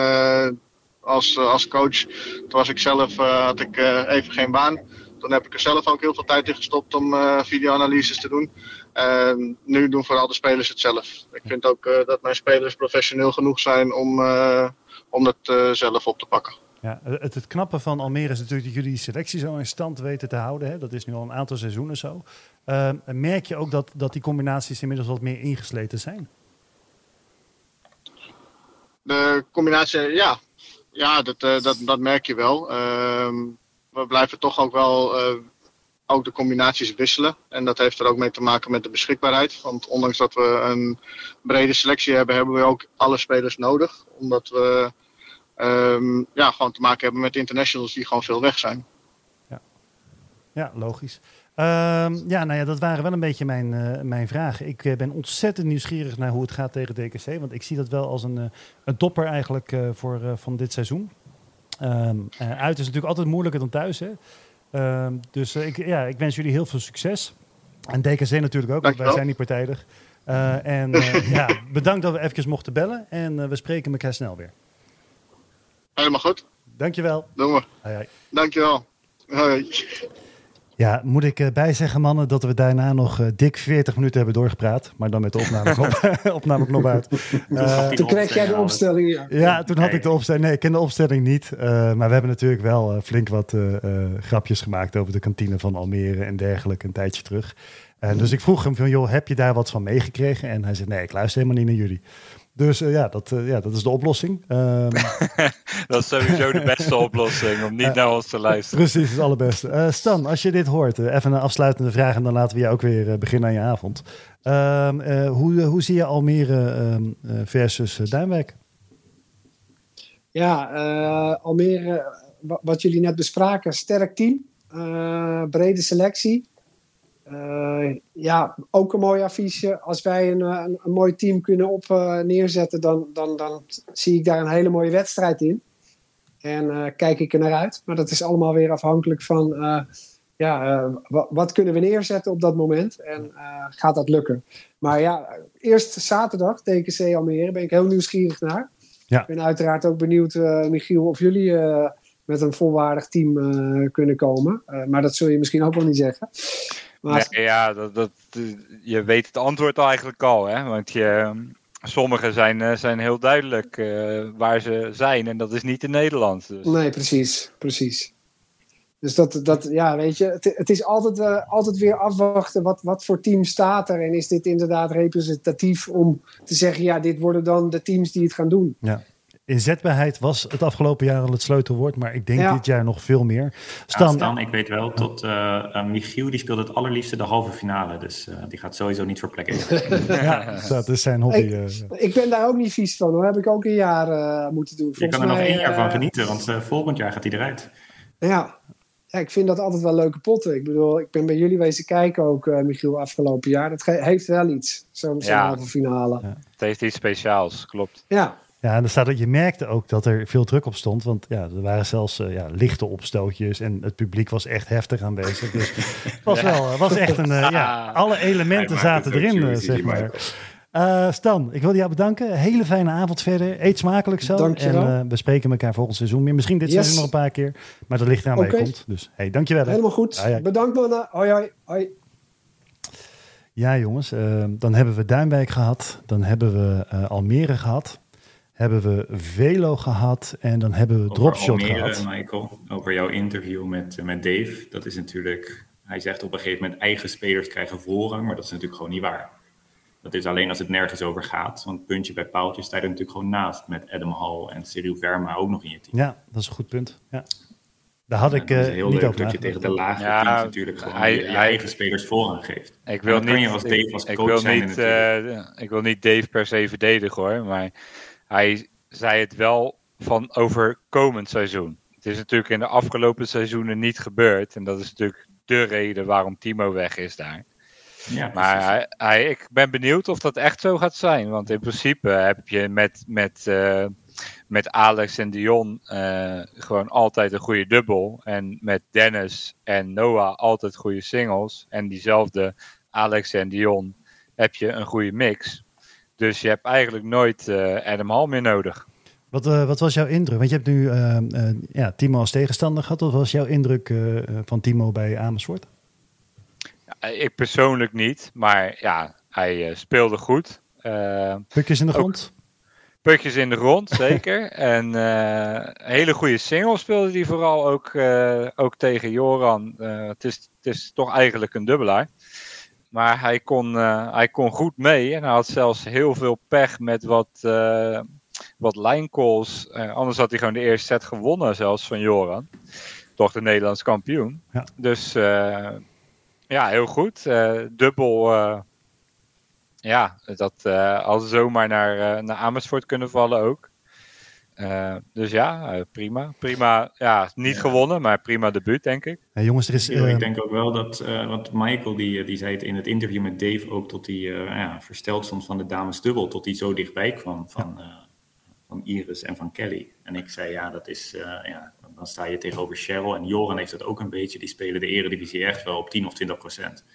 als, als coach, toen was ik zelf, had ik even geen baan. Toen heb ik er zelf ook heel veel tijd in gestopt om videoanalyses te doen. En nu doen vooral de spelers het zelf. Ik vind ook dat mijn spelers professioneel genoeg zijn om, om dat zelf op te pakken. Ja, het, het knappe van Almere is natuurlijk dat jullie die selectie zo in stand weten te houden. Hè? Dat is nu al een aantal seizoenen zo. merk je ook dat, dat die combinaties inmiddels wat meer ingesleten zijn? De combinatie, ja. Ja, dat, dat, dat merk je wel. Ehm, we blijven toch ook wel ook de combinaties wisselen. En dat heeft er ook mee te maken met de beschikbaarheid. Want ondanks dat we een brede selectie hebben, hebben we ook alle spelers nodig. Omdat we um, ja, gewoon te maken hebben met internationals die gewoon veel weg zijn. Ja, ja logisch. Um, ja, nou ja, dat waren wel een beetje mijn, uh, mijn vragen. Ik uh, ben ontzettend nieuwsgierig naar hoe het gaat tegen DKC. Want ik zie dat wel als een, uh, een topper eigenlijk voor, van dit seizoen. Um, uit is natuurlijk altijd moeilijker dan thuis. Hè? Um, dus ik, ja, ik wens jullie heel veel succes. En DKC natuurlijk ook, want wij zijn niet partijdig. en (laughs) ja, bedankt dat we even mochten bellen. En we spreken elkaar snel weer. Helemaal goed. Dankjewel. Doen we. Hoi, hoi. Dankjewel. Hoi. Ja, moet ik uh, bijzeggen, mannen, dat we daarna nog uh, dik 40 minuten hebben doorgepraat. Maar dan met de opnameknop, (laughs) (laughs) opnameknop uit. Uh, toen kreeg jij de opstelling. Ja, ja toen had ik de opstelling. Nee, ik ken de opstelling niet. maar we hebben natuurlijk wel flink wat grapjes gemaakt over de kantine van Almere en dergelijke een tijdje terug. dus ik vroeg hem van, joh, heb je daar wat van meegekregen? En hij zei, nee, ik luister helemaal niet naar jullie. Dus uh, ja, dat, uh, ja, dat is de oplossing. Um... (laughs) dat is sowieso de beste (laughs) oplossing, om niet uh, naar ons te luisteren. Precies, het allerbeste. Stan, als je dit hoort, even een afsluitende vraag en dan laten we je ook weer beginnen aan je avond. Um, hoe, hoe zie je Almere um, versus Duinwijk? Ja, Almere, wat jullie net bespraken, sterk team, brede selectie. Uh, ja, ook een mooi affiche. Als wij een, een, een mooi team kunnen op uh, neerzetten, dan, dan, dan zie ik daar een hele mooie wedstrijd in. En uh, kijk ik er naar uit. Maar dat is allemaal weer afhankelijk van ja, wat kunnen we neerzetten op dat moment. En gaat dat lukken. Maar ja, eerst zaterdag, TKC Almere, ben ik heel nieuwsgierig naar. Ja. Ik ben uiteraard ook benieuwd, Michiel, of jullie met een volwaardig team kunnen komen. maar dat zul je misschien ook wel niet zeggen. Maar... Nee, ja, dat, dat, je weet het antwoord eigenlijk al. Hè? Want je, sommigen zijn, eh, zijn heel duidelijk uh, waar ze zijn. En dat is niet in Nederland. Dus. Nee, precies. precies. Dus dat, dat ja, weet je, het, het is altijd, uh, altijd weer afwachten wat, wat voor team staat er. En is dit inderdaad representatief om te zeggen, ja, dit worden dan de teams die het gaan doen. Ja. Inzetbaarheid was het afgelopen jaar al het sleutelwoord, maar ik denk dit jaar nog veel meer. Stan, ja, Stan ik weet wel, tot uh, Michiel die speelt het allerliefste de halve finale, dus uh, die gaat sowieso niet voor plek 1. (laughs) ja, dat is zijn hobby. Ik, uh, ik, ben daar ook niet vies van, dat heb ik ook een jaar moeten doen. Volgens je kan er mij, nog één jaar van genieten, want volgend jaar gaat hij eruit. Ja. ja, ik vind dat altijd wel leuke potten. Ik bedoel, ik ben bij jullie wezen kijken ook, Michiel, afgelopen jaar. Dat heeft wel iets, zo'n halve finale. Ja. Het heeft iets speciaals, klopt. Ja. Ja, en er staat dat je merkte ook dat er veel druk op stond. Want ja, er waren zelfs uh, ja, lichte opstootjes en het publiek was echt heftig aanwezig. Dus het was, wel, was echt een. Uh, ja, alle elementen zaten erin, uh, zeg maar. Stan, ik wil jou bedanken. Hele fijne avond verder. Eet smakelijk zo. Dankjewel. En we spreken elkaar volgend seizoen meer. Misschien dit yes. seizoen nog een paar keer. Maar dat ligt eraan okay. waar je komt. Dus hey, dankjewel. Helemaal goed. Bedankt mannen. Hoi hoi. hoi. Ja jongens, dan hebben we Duinwijk gehad. Dan hebben we Almere gehad hebben we Velo gehad en dan hebben we Dropshot Almere, gehad. Michael, over jouw interview met, eh, met Dave. Dat is natuurlijk, hij zegt op een gegeven moment eigen spelers krijgen voorrang, maar dat is natuurlijk gewoon niet waar. Dat is alleen als het nergens over gaat. Want puntje bij paaltje sta je er natuurlijk gewoon naast met Adam Hall en Cyril Verma ook nog in je team. Ja, dat is een goed punt. Ja. Daar had ik uh, heel niet leuk dat je tegen de lage ja, teams natuurlijk gewoon hij, je, je eigen spelers voorrang geeft. Ik wil niet, als Dave als coach ik wil zijn niet, uh, ik wil niet Dave per se verdedigen hoor, maar hij zei het wel van over komend seizoen. Het is natuurlijk in de afgelopen seizoenen niet gebeurd. En dat is natuurlijk de reden waarom Timo weg is daar. Ja, maar hij, hij, ik ben benieuwd of dat echt zo gaat zijn. Want in principe heb je met, met, uh, met Alex en Dion uh, gewoon altijd een goede dubbel. En met Dennis en Noah altijd goede singles. En diezelfde Alex en Dion heb je een goede mix. Dus je hebt eigenlijk nooit uh, Adam Hall meer nodig. Wat, uh, wat was jouw indruk? Want je hebt nu uh, ja, Timo als tegenstander gehad. Wat was jouw indruk van Timo bij Amersfoort? Ja, ik persoonlijk niet, maar ja, hij speelde goed. Pukjes in de grond? Pukjes in de grond, (laughs) zeker. en hele goede single speelde hij vooral ook, ook tegen Joran. het, is, het is toch eigenlijk een dubbelaar. Maar hij kon, uh, hij kon goed mee. En hij had zelfs heel veel pech met wat, uh, wat line calls. Uh, anders had hij gewoon de eerste set gewonnen, zelfs van Joran. Toch de Nederlands kampioen. Ja. Dus Ja, heel goed. dubbel. ja, dat al zomaar naar, naar Amersfoort kunnen vallen ook. Uh, dus ja, uh, prima. Prima, ja, niet ja. gewonnen, maar prima debuut, denk ik. Ja, jongens, er is... Uh... Ik denk ook wel dat, want Michael die, die zei het in het interview met Dave ook, tot hij ja, versteld stond van de dames dubbel, tot hij zo dichtbij kwam van, van Iris en van Kelly. En ik zei, ja, dat is, ja, dan sta je tegenover Cheryl. En Joran heeft dat ook een beetje. Die spelen de eredivisie echt wel op 10 of 20 procent.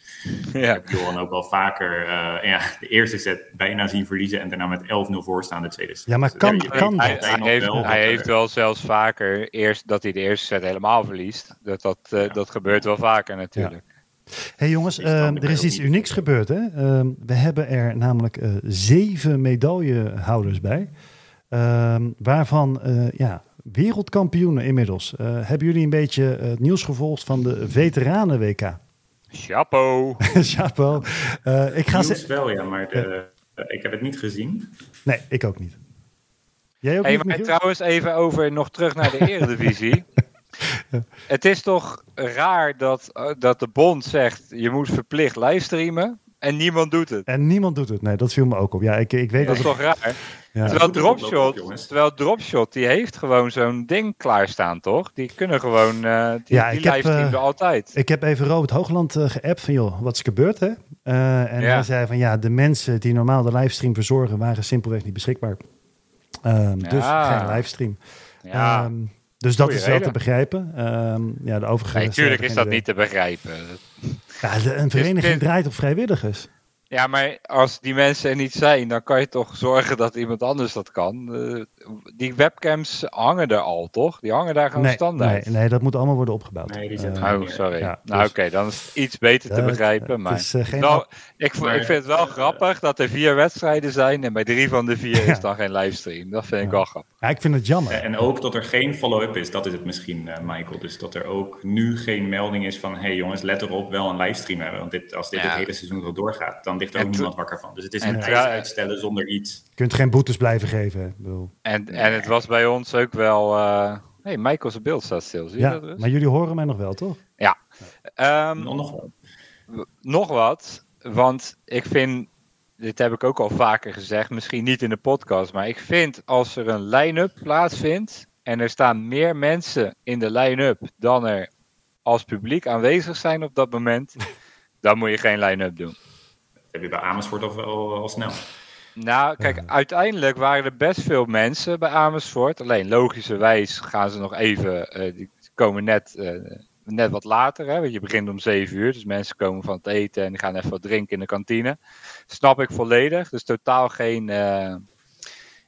Ja. Ik heb Joran ook wel vaker uh, ja, de eerste set bijna zien verliezen. En daarna met 11-0 voor staan de tweede set. Ja, maar kan, dus, kan hij, hij, heeft, wel, hij heeft wel zelfs vaker eerst dat hij de eerste set helemaal verliest. Dat, dat, uh, ja. dat gebeurt wel vaker natuurlijk. Ja. hey jongens, uh, er is iets unieks gebeurd. Hè? Uh, we hebben er namelijk uh, zeven medaillehouders bij. Ehm, waarvan ja, wereldkampioenen inmiddels. Uh, hebben jullie een beetje uh, het nieuws gevolgd van de veteranen-WK? Chapeau. (laughs) Chapeau. Uh, ik ga ze... wel, ja, maar de, ik heb het niet gezien. Nee, ik ook niet. Jij ook hey, niet, maar trouwens even over nog terug naar de Eredivisie. (laughs) Het is toch raar dat, dat de bond zegt je moet verplicht livestreamen en niemand doet het. En niemand doet het, nee, dat viel me ook op. Ja, ik, ik weet dat, dat is toch raar? Ja. Terwijl Dropshot, terwijl Dropshot, die heeft gewoon zo'n ding klaarstaan, toch? Die kunnen gewoon, uh, die, ja, die livestreamen uh, altijd. Ik heb even Robert Hoogland uh, geappt van, joh, wat is gebeurd, hè? Uh, en ja. hij zei van, ja, de mensen die normaal de livestream verzorgen, waren simpelweg niet beschikbaar. Um, ja. Dus geen livestream. Ja. Um, dus dat Goeie is wel reden. te begrijpen. Um, ja, de overige... Nee, tuurlijk is dat niet te begrijpen. Ja, de, een vereniging dus, draait op vrijwilligers. Ja, maar als die mensen er niet zijn, dan kan je toch zorgen dat iemand anders dat kan. Uh, die webcams hangen er al, toch? Die hangen daar gewoon nee, standaard. Nee, nee, dat moet allemaal worden opgebouwd. Nee, die zijn uh, oh, sorry. Ja, nou, dus, oké, okay, dan is het iets beter te uh, begrijpen. Maar, is, geen wel, ik, maar, ik vind het wel grappig dat er vier wedstrijden zijn en bij drie van de vier is dan geen livestream. Dat vind ik wel grappig. Ja, ik vind het jammer. En ook dat er geen follow-up is, dat is het misschien, Michael. Dus dat er ook nu geen melding is van, hé hey, jongens, let erop, wel een livestream hebben. Want dit, als dit het hele seizoen zo doorgaat, dan ligt er ook niemand wakker van. Dus het is niet uitstellen zonder iets. Je kunt geen boetes blijven geven. Bedoel. En, en het was bij ons ook wel... Uh... hey, Michael's beeld staat stil. Zie je ja, dat dus? maar jullie horen mij nog wel, toch? Ja. Um, nog wat. Nog wat, want ik vind... Dit heb ik ook al vaker gezegd, misschien niet in de podcast, maar ik vind als er een line-up plaatsvindt en er staan meer mensen in de line-up dan er als publiek aanwezig zijn op dat moment, (laughs) dan moet je geen line-up doen heb je bij Amersfoort al wel al snel. Nou, kijk, uiteindelijk waren er best veel mensen bij Amersfoort. Alleen logischerwijs gaan ze nog even, uh, die komen net, uh, net wat later. Hè, want je begint om 7 uur, dus mensen komen van het eten en gaan even wat drinken in de kantine. Snap ik volledig. Dus totaal geen, uh,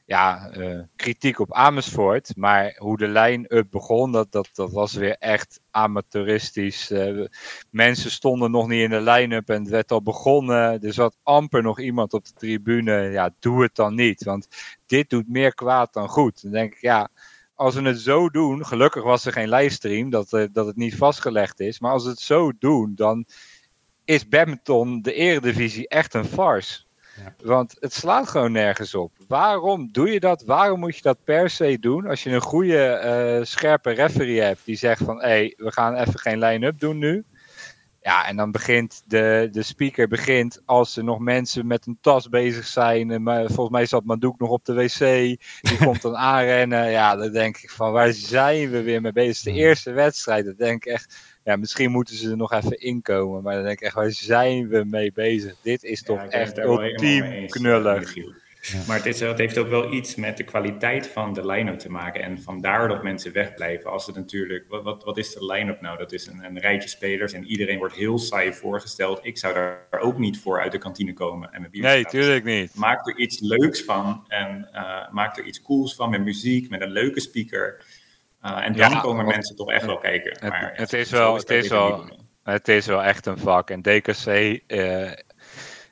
ja, uh, kritiek op Amersfoort. Maar hoe de lijn-up begon, dat, dat, dat was weer echt amateuristisch. Uh, mensen stonden nog niet in de line-up en het werd al begonnen. Er zat amper nog iemand op de tribune. Ja, doe het dan niet. Want dit doet meer kwaad dan goed. Dan denk ik, ja, als we het zo doen. Gelukkig was er geen livestream, dat, uh, dat het niet vastgelegd is. Maar als we het zo doen, dan is badminton, de eredivisie, echt een farce. Ja. Want het slaat gewoon nergens op. Waarom doe je dat? Waarom moet je dat per se doen? Als je een goede, uh, scherpe referee hebt die zegt van... hé, hey, we gaan even geen line-up doen nu. Ja, en dan begint de, de speaker begint als er nog mensen met een tas bezig zijn. Maar volgens mij zat Madouk nog op de wc. Die (laughs) komt dan aanrennen. Ja, dan denk ik van waar zijn we weer mee bezig? De eerste wedstrijd. Dat denk ik echt ja, misschien moeten ze er nog even inkomen. Maar dan denk ik echt, waar zijn we mee bezig? Dit is toch ja, echt ultiem knullig. Ja. Maar het, is, het heeft ook wel iets met de kwaliteit van de line-up te maken. En vandaar dat mensen wegblijven. Als het natuurlijk, wat, wat, wat is de line-up nou? Dat is een, een rijtje spelers en iedereen wordt heel saai voorgesteld. Ik zou daar ook niet voor uit de kantine komen en mijn bier Nee, tuurlijk niet. Maak er iets leuks van en uh, maak er iets cools van met muziek, met een leuke speaker. Uh, en dan ja, komen mensen toch echt wel kijken. Maar het, het is wel, het is wel, het is wel echt een vak. En DKC uh,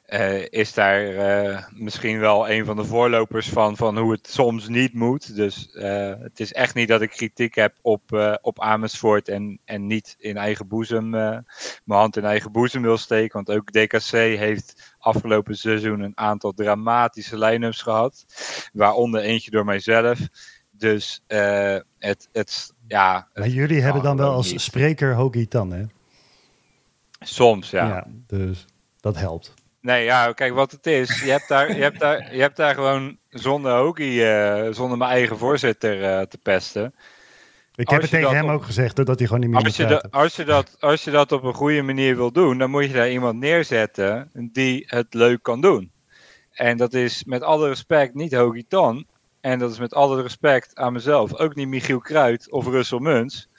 uh, is daar uh, misschien wel een van de voorlopers van, van hoe het soms niet moet. Dus uh, het is echt niet dat ik kritiek heb op, op Amersfoort en, en niet in eigen boezem, mijn hand in eigen boezem wil steken. Want ook DKC heeft afgelopen seizoen een aantal dramatische line-ups gehad. Waaronder eentje door mijzelf. Dus uh, het, het, ja. Maar jullie hebben dan wel als niet. spreker Hogi Tan, hè? Soms, ja. ja. Dus dat helpt. Nee, ja, kijk wat het is. Je hebt daar, je hebt daar, je hebt daar gewoon zonder Hokie, uh, zonder mijn eigen voorzitter uh, te pesten. Ik heb het tegen hem ook gezegd dat hij gewoon niet meer als je, als, je dat, als je dat op een goede manier wil doen, dan moet je daar iemand neerzetten die het leuk kan doen. En dat is met alle respect niet Hogie Ton. En dat is met alle respect aan mezelf ook niet Michiel Kruid of Russell Muns.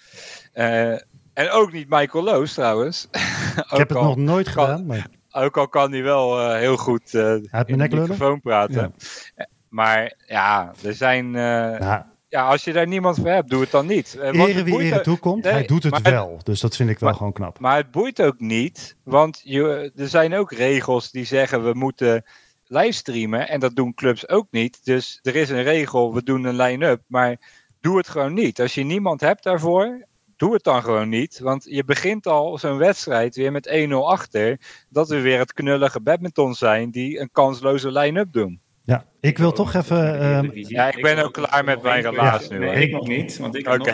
Uh, en ook niet Michael Loos trouwens. (laughs) Ik heb het nog nooit gedaan. Maar... Ook al kan hij wel uh, heel goed uh, in de microfoon praten. Ja. Maar ja, er zijn... Ja ja, als je daar niemand voor hebt, doe het dan niet. Ere wie ere toekomt, nee, hij doet het wel. Dus dat vind ik wel gewoon knap. Maar het boeit ook niet, want je, er zijn ook regels die zeggen we moeten livestreamen. En dat doen clubs ook niet. Dus er is een regel, we doen een line-up. Maar doe het gewoon niet. Als je niemand hebt daarvoor, doe het dan gewoon niet. Want je begint al zo'n wedstrijd weer met 1-0 achter. Dat we weer het knullige badminton zijn die een kansloze line-up doen. Ja, ik wil toch even. Um... Ja, ik ben ook klaar met mijn relaas nu. Nee, ik nog niet, want ik heb, nog,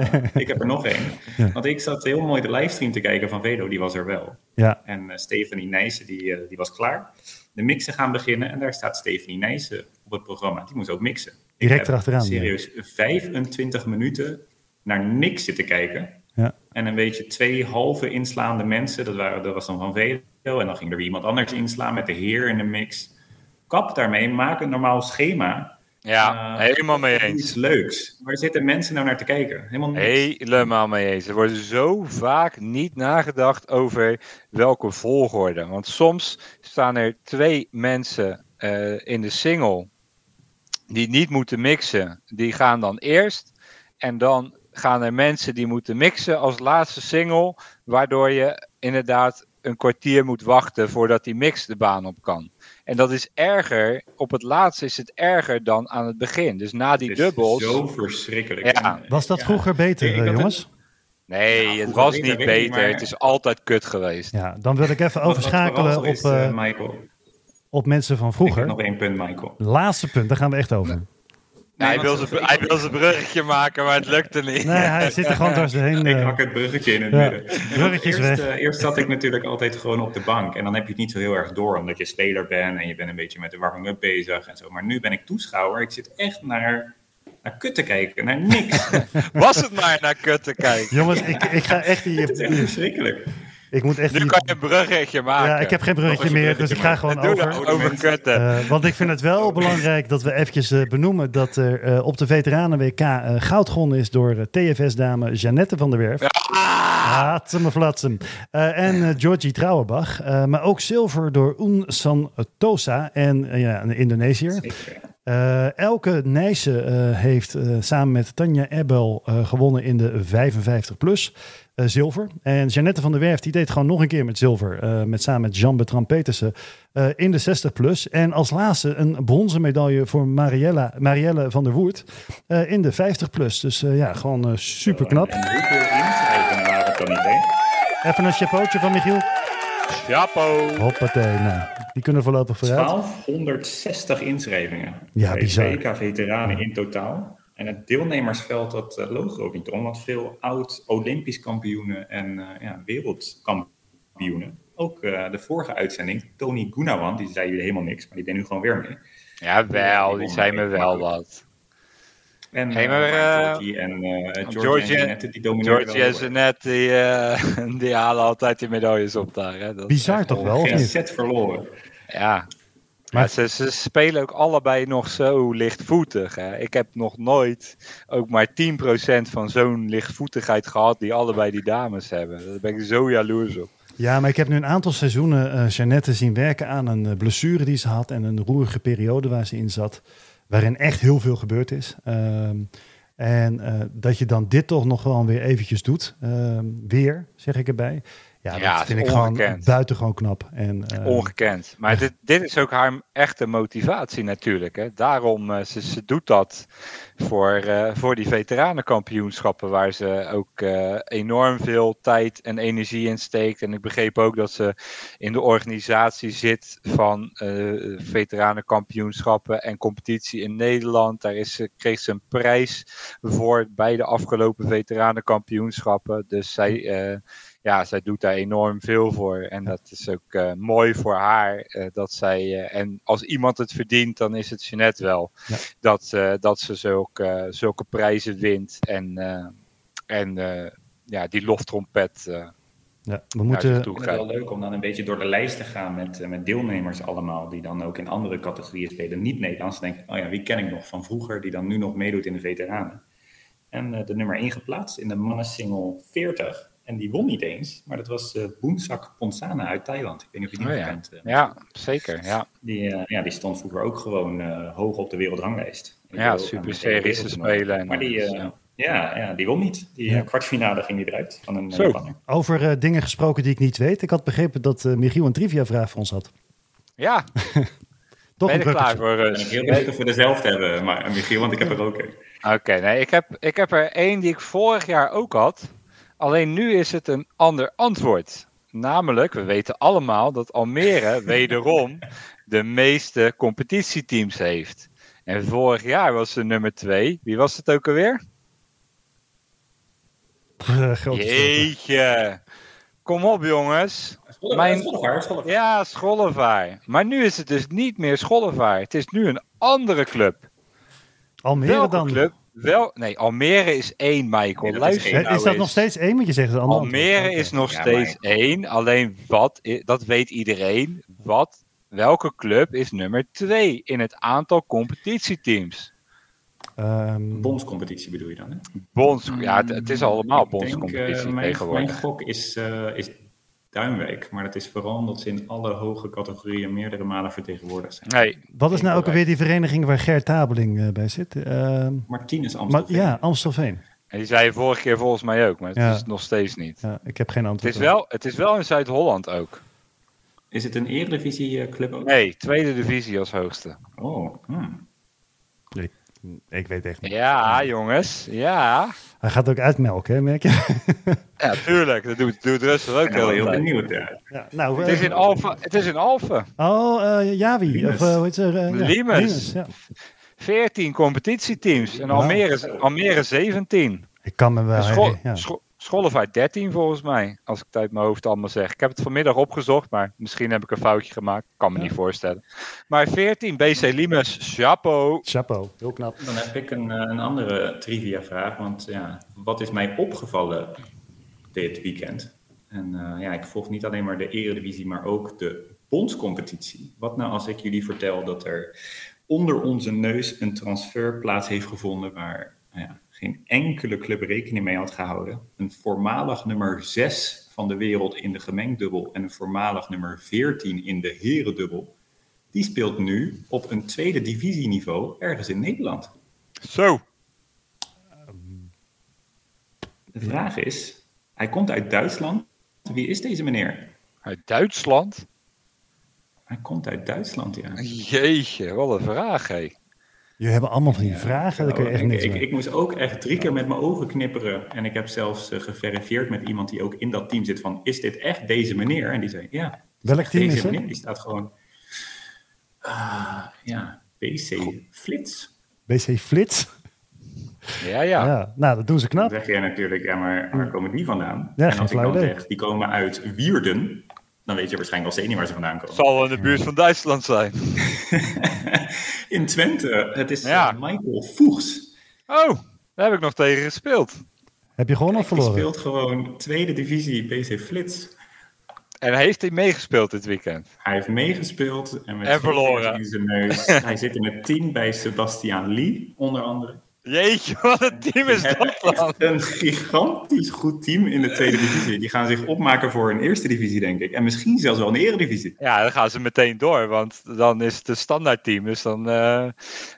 (laughs) ik heb er nog één. Want ik zat heel mooi de livestream te kijken van Vedo, die was er wel. Ja. En uh, Stephanie Nijssen, die, uh, die was klaar. De mixen gaan beginnen en daar staat Stephanie Nijssen op het programma. Die moest ook mixen. Direct erachteraan. Serieus, 25 minuten naar niks zitten kijken. Ja. En een beetje twee halve inslaande mensen. Dat, waren, dat was dan van Vedo. En dan ging er weer iemand anders inslaan met de heer in de mix kap daarmee, maak een normaal schema. Ja, uh, helemaal mee eens. Iets leuks. Waar zitten mensen nou naar te kijken? Helemaal niks. Helemaal mee eens. Er wordt zo vaak niet nagedacht over welke volgorde. Want soms staan er twee mensen uh, in de single die niet moeten mixen. Die gaan dan eerst. En dan gaan er mensen die moeten mixen als laatste single. Waardoor je inderdaad een kwartier moet wachten voordat die mix de baan op kan. En dat is erger, op het laatste is het erger dan aan het begin. Dus na die dubbels. Zo verschrikkelijk. Ja. Was dat vroeger beter, eh, jongens? Nee, het was niet beter. Het is altijd kut geweest. Ja, dan wil ik even overschakelen op, uh, Michael. op mensen van vroeger. Ik heb nog één punt, Michael. Laatste punt, daar gaan we echt over hij, wil zijn, hij wil zijn bruggetje maken, maar het lukte niet. Nee, hij zit er gewoon (laughs) doorheen. ik hak het bruggetje in het midden. Bruggetje eerst, uh, eerst zat ik natuurlijk altijd gewoon op de bank. En dan heb je het niet zo heel erg door, omdat je speler bent en je bent een beetje met de warming-up bezig en zo. Maar nu ben ik toeschouwer. Ik zit echt naar, naar kut te kijken, naar niks. (laughs) Was het maar naar kut te kijken? Jongens, ik, ik ga echt... hier. het is echt verschrikkelijk. Ik moet echt nu kan je een bruggetje maken. Ja, ik heb geen bruggetje meer, dus ik ga gewoon over. over kutten. Uh, want ik vind het wel (laughs) belangrijk dat we eventjes uh, benoemen dat er uh, op de Veteranen-WK goud gewonnen is door TFS-dame Jeannette van der Werf. Hatsem flatsem. en Georgie Trouwenbach. maar ook zilver door Un San Tosa en ja, een Indonesiër. elke Nijse heeft samen met Tanja Ebel gewonnen in de 55 plus. Uh, zilver. En Jeannette van der Werf die deed gewoon nog een keer met zilver. Uh, met, samen met Jean Bertrand Petersen uh, in de 60 plus. En als laatste een bronzen medaille voor Mariella, Marielle van der Woert in de 50 plus. Dus ja, gewoon super knap. En hoeveel inschrijvingen waren het dan niet, hè? Even een chapeautje van Michiel. Chapeau. Hoppatee, nou, die kunnen voorlopig vooruit. 1260 inschrijvingen. Ja, bizar. WK-veteranen in totaal. En het deelnemersveld, dat uh, loog ook niet om, want veel oud-Olympisch kampioenen en uh, ja, wereldkampioenen. Ook uh, de vorige uitzending, Tony Gunawan, die zei jullie helemaal niks, maar die deed nu gewoon weer mee. Ja, wel, die zei me wel wat. En hey, maar, Georgie en die domineren Georgie en Zanette, die, (laughs) die halen altijd die medailles op daar. Hè. Dat Bizar toch wel? Geen set verloren. Ja, maar ze, ze, spelen ook allebei nog zo lichtvoetig. Hè. Ik heb nog nooit ook maar 10% van zo'n lichtvoetigheid gehad die allebei die dames hebben. Daar ben ik zo jaloers op. Ja, maar ik heb nu een aantal seizoenen uh, Jeannette zien werken aan een uh, blessure die ze had en een roerige periode waar ze in zat, waarin echt heel veel gebeurd is. Ehm, en uh, dat je dan dit toch nog wel weer eventjes doet, ehm, weer, zeg ik erbij. Ja, ja dat vind ik ongekend. gewoon buitengewoon knap. En, uh, ongekend. Maar dit, dit is ook haar echte motivatie natuurlijk. Hè. Daarom, uh, ze, ze doet dat voor, uh, voor die veteranenkampioenschappen, waar ze ook enorm veel tijd en energie in steekt. En ik begreep ook dat ze in de organisatie zit van veteranenkampioenschappen en competitie in Nederland. Daar is, kreeg ze een prijs voor bij de afgelopen veteranenkampioenschappen. Dus zij ja, zij doet daar enorm veel voor. En dat is ook mooi voor haar. dat zij, en als iemand het verdient, dan is het Jeanette wel. Ja. Dat, dat ze zulke, zulke prijzen wint. En, en ja, die loftrompet ja, we moeten... Het is wel leuk om dan een beetje door de lijst te gaan met, eh, met deelnemers allemaal, die dan ook in andere categorieën spelen, niet Nederlands. Dan denk ik, oh ja, wie ken ik nog van vroeger, die dan nu nog meedoet in de veteranen. En uh, de nummer 1 geplaatst in de mannensingle 40. En die won niet eens, maar dat was uh, Boonsak Ponsana uit Thailand. Ik weet niet of je die oh, ja. kent. ja, zeker. Ja. Die, ja, die stond vroeger ook gewoon hoog op de wereldranglijst. Ja, super series te spelen. Maar die, ja, ja, die won niet. Die eh, kwartfinale ging die eruit van een Zo. Over uh, dingen gesproken die ik niet weet. Ik had begrepen dat uh, Michiel een trivia-vraag voor ons had. Ja. (laughs) Toch ben je klaar voor? Ik heel benieuwd of we dezelfde hebben, maar Michiel, want ik heb (laughs) er ook een. Oké, nee, ik heb, ik heb er één die ik vorig jaar ook had. Alleen nu is het een ander antwoord. Namelijk, we weten allemaal dat Almere (laughs) wederom de meeste competitieteams heeft. En vorig jaar was ze nummer twee. Wie was het ook alweer? Jeetje. Kom op, jongens. Mijn... Ja, Schollevaar. Maar nu is het dus niet meer Schollevaar. Het is nu een andere club. Almere Welke dan? Club? Wel, nee, Almere is één, Michael. Nee, Luister. Is, is, dat nog steeds één? Want je zegt Almere is nog steeds één. Alleen wat, dat weet iedereen. Wat, welke club is nummer twee in het aantal competitieteams? Um, bondscompetitie bedoel je dan? Hè? Bonds, ja, het, is allemaal bondscompetitie uh, tegenwoordig. Mijn gok is, uh, is Duinwijk, maar dat is vooral omdat ze in alle hoge categorieën meerdere malen vertegenwoordigd zijn. Nee. Wat is nou ook alweer die vereniging waar Gert Tabeling uh, bij zit? Uh, Martinez Amstelveen. ja, Amstelveen. En die zei je vorige keer volgens mij ook, maar het ja. is nog steeds niet. Ja, ik heb geen antwoord. Het is, wel, het is wel in Zuid-Holland ook. Is het een eredivisie club ook? Nee, tweede divisie als hoogste. Oh, hmm. Ik weet echt niet. Ja, jongens. Ja. Hij gaat ook uitmelken, hè, merk je? (laughs) ja, tuurlijk. Dat doet, doet Russell ook heel, heel benieuwd. Ja. ja nou, het, is in Alphen, het is in Alphen. Oh, uh, Javi. Of uh, hoe heet ze? Uh, Limes. Ja. 14 competitieteams. En Almere, Almere 17. Ik kan me wel ja. Schollevaart 13 volgens mij, als ik het uit mijn hoofd allemaal zeg. Ik heb het vanmiddag opgezocht, maar misschien heb ik een foutje gemaakt. Kan me niet voorstellen. Maar 14, BC Limes, chapeau. Chapeau, heel knap. Dan heb ik een, eh, een andere trivia vraag, want ja, wat is mij opgevallen dit weekend? En uh, ja, ik volg niet alleen maar de eredivisie, maar ook de bondscompetitie. Wat nou als ik jullie vertel dat er onder onze neus een transfer plaats heeft gevonden waar nou ja, geen enkele club rekening mee had gehouden. Een voormalig nummer 6 van de wereld in de gemengdubbel en een voormalig nummer 14 in de herendubbel. Die speelt nu op een tweede divisieniveau ergens in Nederland. Zo. De vraag is, hij komt uit Duitsland. Wie is deze meneer? Uit Duitsland? Hij komt uit Duitsland, ja. Jeetje, wat een vraag, hé. Je hebben allemaal van die vragen, daar kun je echt ik, ik, ik, moest ook echt drie keer met mijn ogen knipperen. En ik heb zelfs uh, geverifieerd met iemand die ook in dat team zit van... is dit echt deze meneer? En die zei, ja. Welk team deze is meneer. Die staat gewoon... Uh, ja, BC Flits. BC Flits? Ja, ja, ja. Nou, dat doen ze knap. Dan zeg jij natuurlijk, ja, maar waar komen die vandaan? Ja, en als ik dan zeg, die komen uit Wierden dan weet je waarschijnlijk al steeds niet waar ze vandaan komen. Zal in de buurt van Duitsland zijn. (laughs) in Twente. Het is ja. Eh, Michael Voegs. Oh, daar heb ik nog tegen gespeeld. Heb je gewoon of verloren? Hij speelt gewoon tweede divisie PC Flits. En heeft hij meegespeeld dit weekend? Hij heeft meegespeeld en, met en verloren. In zijn neus. (laughs) hij zit in het team bij Sebastian Lee, onder andere. Jeetje, wat een team is dat dan? Een gigantisch goed team in de tweede divisie. Die gaan zich opmaken voor een eerste divisie, denk ik. En misschien zelfs wel een eredivisie. Ja, dan gaan ze meteen door, want dan is het een standaard team. Dus dan uh,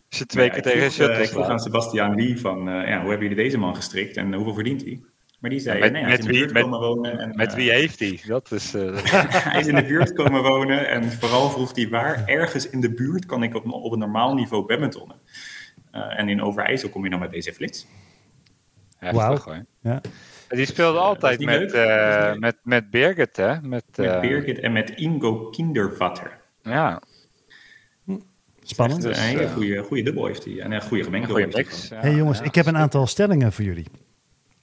is het twee keer tegen Shutters. Uh, ik vroeg aan Sebastian Lee van, uh, ja, hoe hebben jullie deze man gestrikt en hoeveel verdient hij? Maar die zei, met, nee, met, wie, met, wonen en, met wie heeft hij? Dat is, (laughs) hij is in de buurt komen wonen en vooral vroeg hij waar ergens in de buurt kan ik op, op een normaal niveau badmintonnen. Uh, en in Overijssel kom je dan met deze flits. Wow. Ja. Die speelde altijd met, uh, met, met Birgit, hè? Met, met Birgit en met Ingo Kindervatter. Ja. Spannend. Dus, een hele goede, goede dubbel heeft hij. En een goede gemengde Hé hey jongens, ik heb een aantal stellingen voor jullie.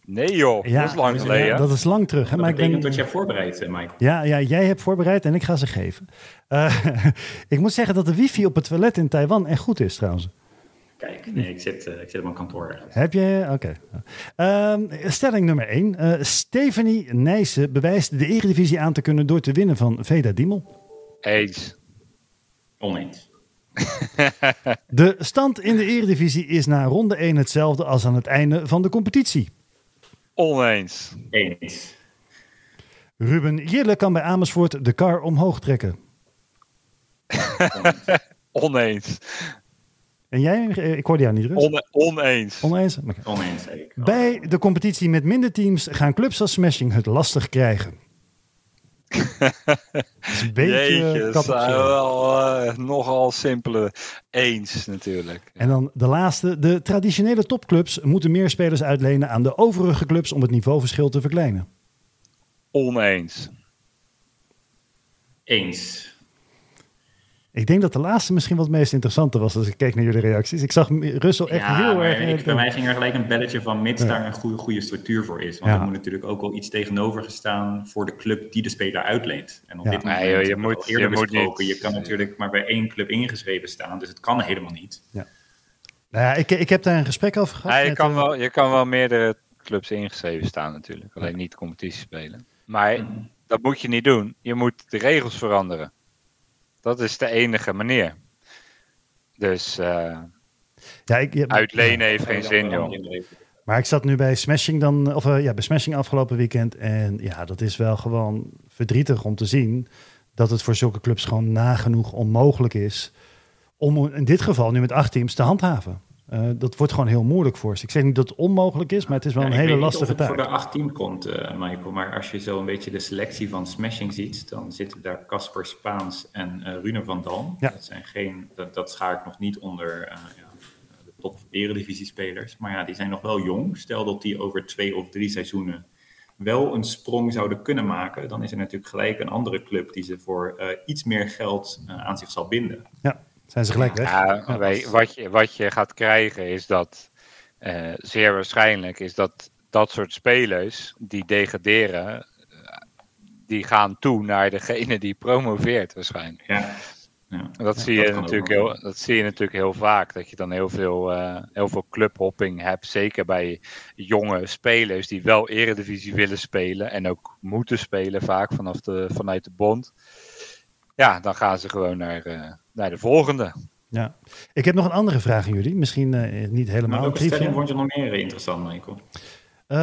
Nee joh, dat is lang geleden. Ja, dat is lang terug. Hè? maar ik ben... dat je hebt voorbereid, eh, Michael. Ja, ja, jij hebt voorbereid en ik ga ze geven. Uh, (laughs) ik moet zeggen dat de wifi op het toilet in Taiwan echt goed is trouwens. Kijk, nee, ik zit, uh, ik zit op mijn kantoor. Heb je? Oké. Okay. Uh, stelling nummer 1. Uh, Stephanie Nijssen bewijst de eredivisie aan te kunnen door te winnen van Veda Diemel. Eens. Oneens. (laughs) de stand in de eredivisie is na ronde 1 hetzelfde als aan het einde van de competitie. Oneens. Eens. Ruben Jille kan bij Amersfoort de kar omhoog trekken. (laughs) Oneens. En jij? Ik hoorde jou niet rustig. On, oneens. Oneens? Okay. Oneens. Bij de competitie met minder teams gaan clubs als Smashing het lastig krijgen. (laughs) dat is een beetje Jeetje, dat zijn wel uh, nogal simpele eens natuurlijk. En dan de laatste. De traditionele topclubs moeten meer spelers uitlenen aan de overige clubs om het niveauverschil te verkleinen. Oneens. Eens. Ik denk dat de laatste misschien wat het meest interessante was als ik keek naar jullie reacties. Ik zag Russell echt ja, heel erg... Ik, bij mij ging er gelijk een belletje van mits ja. daar een goede, goede structuur voor is. Want ja. er moet natuurlijk ook wel iets tegenover gestaan voor de club die de speler uitleent. En op dit moment nee, je moet, eerder je besproken, moet je kan natuurlijk maar bij één club ingeschreven staan. Dus het kan helemaal niet. Ja. Nou ja, ik, ik heb daar een gesprek over gehad. Ja, je, kan uh, wel, je kan wel meerdere clubs ingeschreven staan natuurlijk. Alleen niet competitie spelen. Maar Mm. dat moet je niet doen. Je moet de regels veranderen. Dat is de enige manier. Dus uh, ja, ik, ja, uitlenen heeft geen zin, joh. Maar ik zat nu bij Smashing dan, of uh, ja, bij Smashing afgelopen weekend. En ja, dat is wel gewoon verdrietig om te zien dat het voor zulke clubs gewoon nagenoeg onmogelijk is om in dit geval nu met acht teams te handhaven. Uh, dat wordt gewoon heel moeilijk voor ze. Ik zeg niet dat het onmogelijk is, maar het is wel ja, een hele lastige taak. taak. voor de acht team komt, uh, Michael. Maar als je zo een beetje de selectie van Smashing ziet, dan zitten daar Casper Spaans en uh, Rune van Dam. Ja. Dat zijn geen, dat, dat schaar ik nog niet onder ja, de top eredivisie spelers. Maar ja, die zijn nog wel jong. Stel dat die over twee of drie seizoenen wel een sprong zouden kunnen maken, dan is er natuurlijk gelijk een andere club die ze voor iets meer geld aan zich zal binden. Ja. Zijn ze gelijk weg? Ja, wij, wat, je, wat je gaat krijgen is dat, uh, zeer waarschijnlijk, is dat dat soort spelers die degraderen, uh, die gaan toe naar degene die promoveert waarschijnlijk. Ja. Ja, dat, ja, zie je natuurlijk heel, dat zie je natuurlijk heel vaak. Dat je dan heel veel, uh, heel veel clubhopping hebt. Zeker bij jonge spelers die wel eredivisie willen spelen. En ook moeten spelen vaak vanaf de, vanuit de bond. Ja, dan gaan ze gewoon naar, uh, naar de volgende. Ja, ik heb nog een andere vraag aan jullie. Misschien uh, niet helemaal. Maar welke stelling vond je nog meer interessant, Michael? Uh,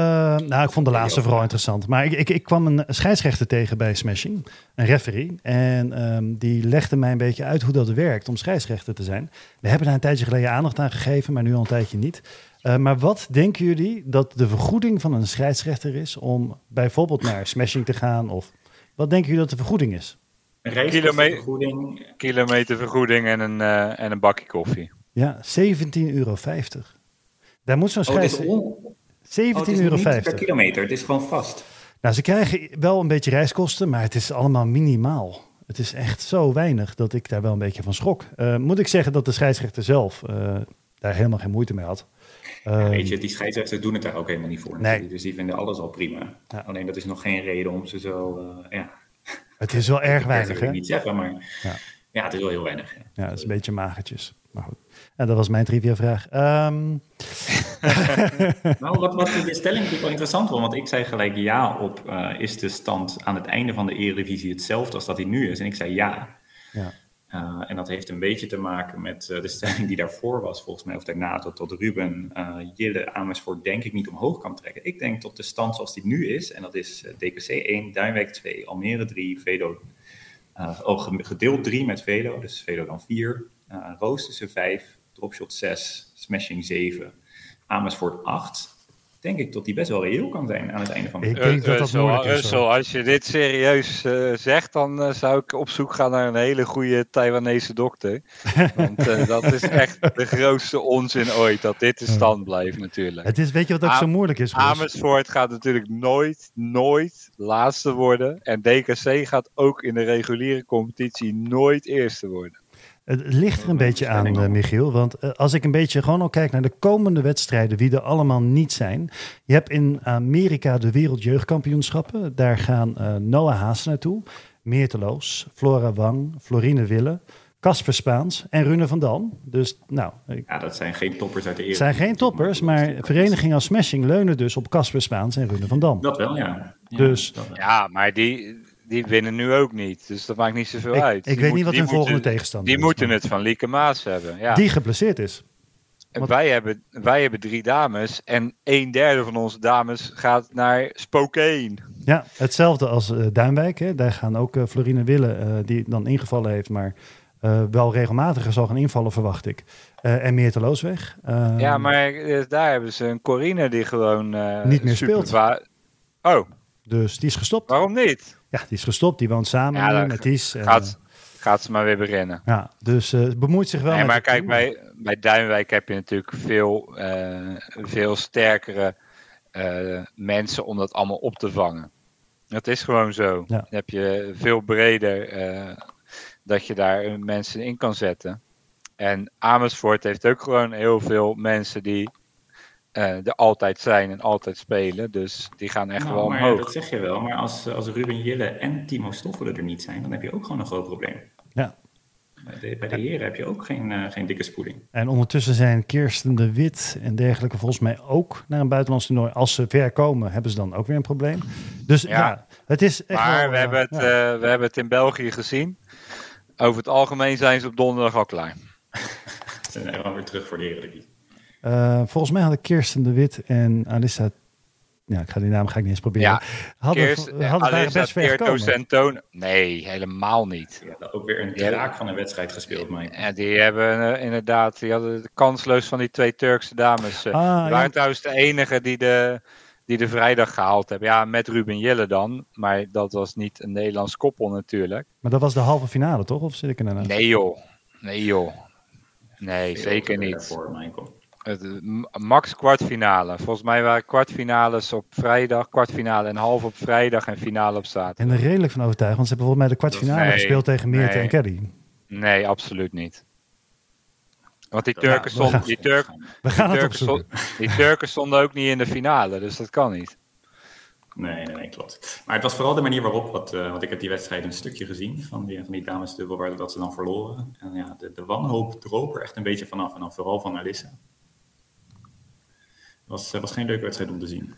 nou, ik vond de laatste vooral interessant. Maar ik, ik, ik kwam een scheidsrechter tegen bij Smashing, een referee. En um, die legde mij een beetje uit hoe dat werkt om scheidsrechter te zijn. We hebben daar een tijdje geleden aandacht aan gegeven, maar nu al een tijdje niet. Uh, maar wat denken jullie dat de vergoeding van een scheidsrechter is om bijvoorbeeld naar Smashing te gaan? Of wat denken jullie dat de vergoeding is? Een kilometervergoeding. Kilometervergoeding en een, uh, en een bakje koffie. Ja, 17,50 euro. Daar moet zo'n scheidsrechter... Oh, 17,50 oh, euro. Niet per kilometer, het is gewoon vast. Nou, ze krijgen wel een beetje reiskosten, maar het is allemaal minimaal. Het is echt zo weinig dat ik daar wel een beetje van schrok. Uh, moet ik zeggen dat de scheidsrechter zelf uh, daar helemaal geen moeite mee had. Ja, weet je, die scheidsrechters doen het daar ook helemaal niet voor. Nee. Dus die vinden alles al prima. Ja. Alleen dat is nog geen reden om ze zo... Uh, ja. Het is wel erg weinig, hè? Ik niet zeggen, maar ja. ja. het is wel heel weinig. Ja, ja het is een beetje magertjes. Maar goed. Ja, dat was mijn trivia vraag. Um... (laughs) nou, wat, wat de stelling natuurlijk wel interessant was, want ik zei gelijk ja op, uh, is de stand aan het einde van de Eredivisie hetzelfde als dat hij nu is? En ik zei ja. ja. Uh, en dat heeft een beetje te maken met uh, de stelling die daarvoor was, volgens mij, of daarna, tot, tot Ruben Jille Amersfoort denk ik niet omhoog kan trekken. Ik denk tot de stand zoals die nu is, en dat is DKC 1, Duinwijk 2, Almere 3, Vedo, oh, gedeeld 3 met Vedo, dus Vedo dan 4, Roosterse 5, Dropshot 6, Smashing 7, Amersfoort 8. Denk ik dat die best wel reëel kan zijn aan het einde van de Ik denk dat dat moeilijk is. Als je dit serieus uh, zegt, dan uh, zou ik op zoek gaan naar een hele goede Taiwanese dokter. (laughs) Want uh, dat is echt de grootste onzin ooit, dat dit de stand blijft natuurlijk. Het is, weet je wat ook Am zo moeilijk is? Amersfoort gaat natuurlijk nooit, nooit laatste worden. En DKC gaat ook in de reguliere competitie nooit eerste worden. Het ligt er een beetje aan, uh, Michiel. Want uh, als ik een beetje gewoon al kijk naar de komende wedstrijden, wie er allemaal niet zijn. Je hebt in Amerika de Wereldjeugdkampioenschappen. Daar gaan uh, Noah Haas naartoe. Meerteloos, Flora Wang, Florine Wille, Casper Spaans en Rune van Dam. Dus nou... Ja, dat zijn geen toppers uit de eerste. zijn geen toppers, maar verenigingen als Smashing leunen dus op Casper Spaans en Rune van Dam. Dat wel, ja. ja dus, ja, maar die, die winnen nu ook niet. Dus dat maakt niet zoveel ik, uit. Ik weet niet wat hun volgende tegenstander die is. Die moeten het van Lieke Maas hebben. Ja. Die geblesseerd is. En wij, hebben, wij hebben drie dames en een derde van onze dames gaat naar Spokane. Ja, hetzelfde als uh, Duinwijk. Hè. Daar gaan ook uh, Florine Wille, uh, die dan ingevallen heeft, maar wel regelmatiger zal gaan invallen, verwacht ik. en Meerte Loosweg. ja, maar daar hebben ze een Corine die gewoon niet meer speelt. Oh. Dus die is gestopt. Waarom niet? Ja, die is gestopt. Die woont samen ja, met Ties. Gaat, gaat ze maar weer beginnen. Ja, dus uh, bemoeit zich wel nee, met maar kijk, bij, bij Duinwijk heb je natuurlijk veel, uh, veel sterkere uh, mensen om dat allemaal op te vangen. Dat is gewoon zo. Ja. Dan heb je veel breder dat je daar mensen in kan zetten. En Amersfoort heeft ook gewoon heel veel mensen die uh, er altijd zijn en altijd spelen. Dus die gaan echt nou, wel maar omhoog. Dat zeg je wel, maar als, als Ruben Jille en Timo Stoffelen er niet zijn, dan heb je ook gewoon een groot probleem. Ja. Bij de, bij de heren heb je ook geen, uh, geen dikke spoeling. En ondertussen zijn Kirsten de Wit en dergelijke volgens mij ook naar een buitenlands toernooi. Als ze ver komen, hebben ze dan ook weer een probleem. Dus ja, ja het is echt Maar wel, we, hebben het, ja. uh, we hebben het in België gezien. Over het algemeen zijn ze op donderdag al klaar. (laughs) ze zijn gewoon weer terug voor de Eredivisie. Uh, volgens mij hadden Kirsten de Wit en Alissa. Ja, ik ga die naam ga ik niet eens proberen. Ja, hadden, Kirsten, hadden Alissa, best ver gekomen. Nee, helemaal niet. Ja, ook weer een draak van een wedstrijd gespeeld, Mike. Ja, die hebben uh, inderdaad, die hadden kansloos van die twee Turkse dames. Uh, ah, die waren ja. trouwens de enige die de, die de vrijdag gehaald hebben. Ja, met Ruben Jelle dan. Maar dat was niet een Nederlands koppel natuurlijk. Maar dat was de halve finale, toch? Of zit ik er nou? Nee joh. Nee joh. Nee, Veel zeker niet. Voor, Michael. Het, max kwartfinale. Volgens mij waren kwartfinales op vrijdag, kwartfinale en half op vrijdag en finale op zaterdag. En er redelijk van overtuigd, want ze hebben volgens mij de kwartfinale nee, gespeeld tegen Meerte nee. en Caddy. Nee, absoluut niet. Want die Turken, stonden, die, Turk, We gaan die, het Turken opzoeken. stond- die Turken stonden ook niet in de finale, dus dat kan niet. Nee, nee, nee, klopt. Maar het was vooral de manier waarop, wat, uh, want ik heb die wedstrijd een stukje gezien van die, van die damesdubbel, waar dat ze dan verloren. En ja, de, de wanhoop droop er echt een beetje vanaf, en dan vooral van Alissa. Het was, uh, was geen leuke wedstrijd om te zien.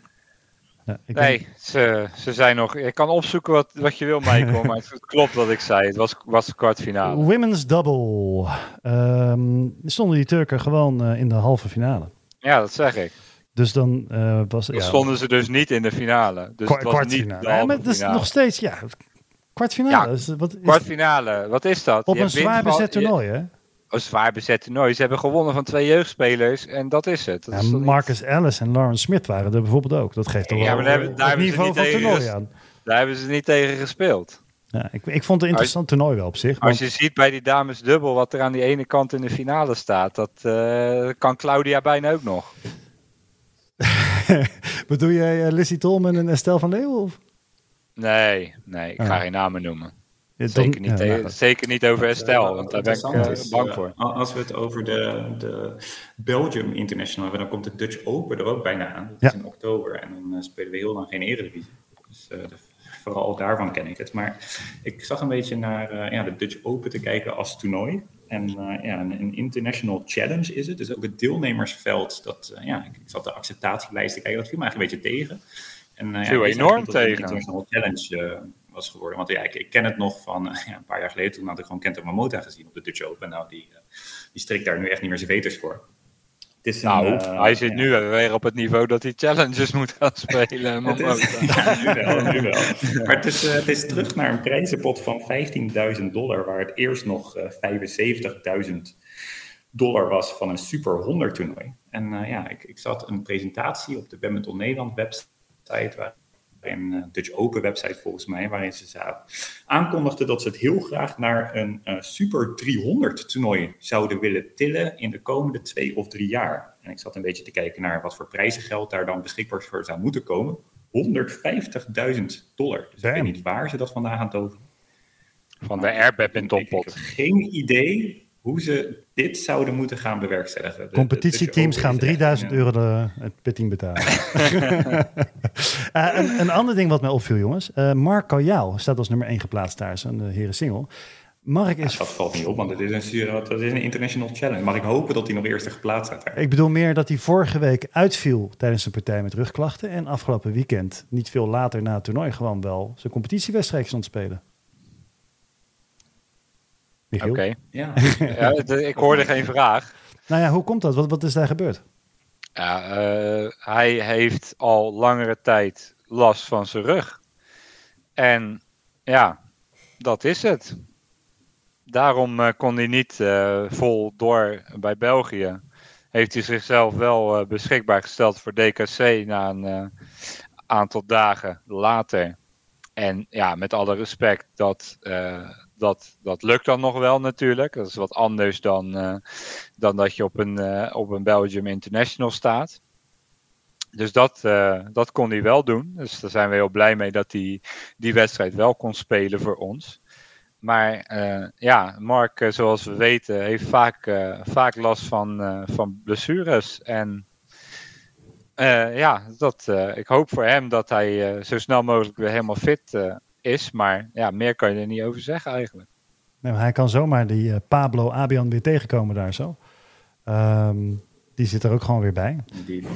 Ja, ik Nee, ze, ze zijn nog. Je kan opzoeken wat, wat je wil, Michael, (laughs) maar het klopt wat ik zei. Het was, was de kwartfinale. Women's double. Ehm stonden die Turken gewoon eh, in de halve finale. Ja, dat zeg ik. Dus dan eh, was Dan ja, stonden ze dus niet in de finale. Dus kwa- het was niet kwartfinale. de Ja, maar is nog steeds, ja, kwartfinale. Ja, is, wat is Kwartfinale, wat is dat? op Je een zwaar bezet je- toernooi, hè? Een zwaar bezet toernooi. Ze hebben gewonnen van twee jeugdspelers en dat is het. Dat Ja, is toch niet- Marcus Ellis en Lawrence Smith waren er bijvoorbeeld ook. Dat geeft toch Ja, wel hebben- daar het niveau niet van toernooi aan. Daar hebben ze niet tegen gespeeld. Ja, ik, ik vond het een interessant toernooi wel op zich. Als want- je ziet bij die dames dubbel wat er aan die ene kant in de finale staat, dat eh, kan Claudia bijna ook nog. (laughs) Bedoel jij uh, Lissy Tolman en Estelle van Leeuwen? Of? Nee, nee, ik ga Ah. geen namen noemen. Zeker niet, ja, nou zeker niet over Estelle, Wat want daar ben ik eh, is, bang eh, voor. Als we het over de, de Belgium International hebben, dan komt de Dutch Open er ook bijna aan. Dat Ja. is in oktober en dan eh, spelen we heel lang geen Eredivisie. Dus eh, de- vooral daarvan ken ik het. Maar ik zag een beetje naar eh, ja, de Dutch Open te kijken als toernooi. En eh, ja, een, een international challenge is het. Dus ook het deelnemersveld. Dat, eh, ja, ik, ik zat de acceptatielijst te kijken. Dat viel me eigenlijk een beetje tegen. En, eh, Viel ja, enorm tegen. Een international challenge eh, was geworden. Want ja, ik, ik ken het nog van eh, (laughs) ja, een paar jaar geleden. Toen had ik gewoon Kento Momota gezien op de Dutch Open. Nou, die, eh, die strikt daar nu echt niet meer zijn veters voor. Het is een, Nou, eh, hij zit ja. nu weer op het niveau dat hij challenges moet gaan (laughs) spelen. Het is, (laughs) ja, nu wel, nu wel. Maar het is, eh, het is terug naar een prijzenpot van 15.000 dollar, waar het eerst nog eh 75.000 dollar was van een Super 100 toernooi. En eh, ja, ik, ik zat een presentatie op de Badminton Nederland website, waarin een Dutch Open website volgens mij, waarin ze aankondigden dat ze het heel graag naar een eh, Super 300 toernooi zouden willen tillen in de komende twee of drie jaar. En ik zat een beetje te kijken naar wat voor prijzengeld daar dan beschikbaar voor zou moeten komen. 150.000 dollar. Dus ik weet niet waar ze dat vandaan gaan toveren. Van de Airbag in Ik, ik heb toppot. geen idee hoe ze dit zouden moeten gaan bewerkstelligen. Competitieteams gaan 3000 euro de, het pitting betalen. uh, (laughs) een, een, ander ding wat mij opviel, jongens. Uh, Mark Kaljau staat als nummer 1 geplaatst daar, zo'n de heren single. Mark is... dat valt niet op, want het is, een, dat is een international challenge. Maar ik hoop dat hij nog eerste geplaatst staat. Ik bedoel meer dat hij vorige week uitviel tijdens een partij met rugklachten. En afgelopen weekend, niet veel later na het toernooi, gewoon wel zijn competitiewedstrijd stond spelen. Oké. Ja. (laughs) ja ik hoorde geen vraag. Nou ja, hoe komt dat? Wat, wat is daar gebeurd? Ja, uh, hij heeft al langere tijd last van zijn rug. En ja, dat is het. Daarom uh, kon hij niet uh, vol door bij België. Heeft hij zichzelf wel beschikbaar gesteld voor DKC na een aantal dagen later. En ja, met alle respect, dat dat, dat lukt dan nog wel natuurlijk. Dat is wat anders dan, uh, dan dat je op een, uh, op een Belgium International staat. Dus dat, uh, dat kon hij wel doen. Dus daar zijn we heel blij mee dat hij die wedstrijd wel kon spelen voor ons. Maar ja, Mark, zoals we weten, heeft vaak, vaak last van, van blessures. En ja, dat, ik hoop voor hem dat hij zo snel mogelijk weer helemaal fit is. Maar ja, meer kan je er niet over zeggen eigenlijk. Nee, maar hij kan zomaar die uh, Pablo Abian weer tegenkomen daar zo. Um, die zit er ook gewoon weer bij. Die,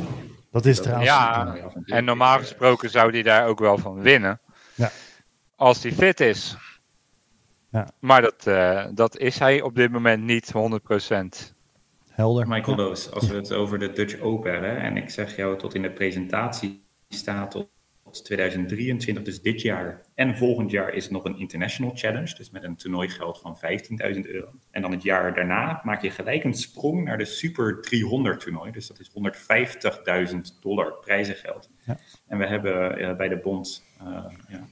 dat is trouwens... Ja, en normaal gesproken zou hij daar ook wel van winnen. Ja. Als hij fit is. Ja. Maar dat, uh, dat is hij op dit moment niet 100%. Helder. Michael Loos, als we het over de Dutch Open hebben, en ik zeg jou tot in de presentatie staat tot 2023, dus dit jaar en volgend jaar, is het nog een International Challenge. Dus met een toernooigeld van 15.000 euro. En dan het jaar daarna maak je gelijk een sprong naar de Super 300 toernooi. Dus dat is 150.000 dollar prijzengeld. Ja. En we hebben uh, bij de bond, uh, ja,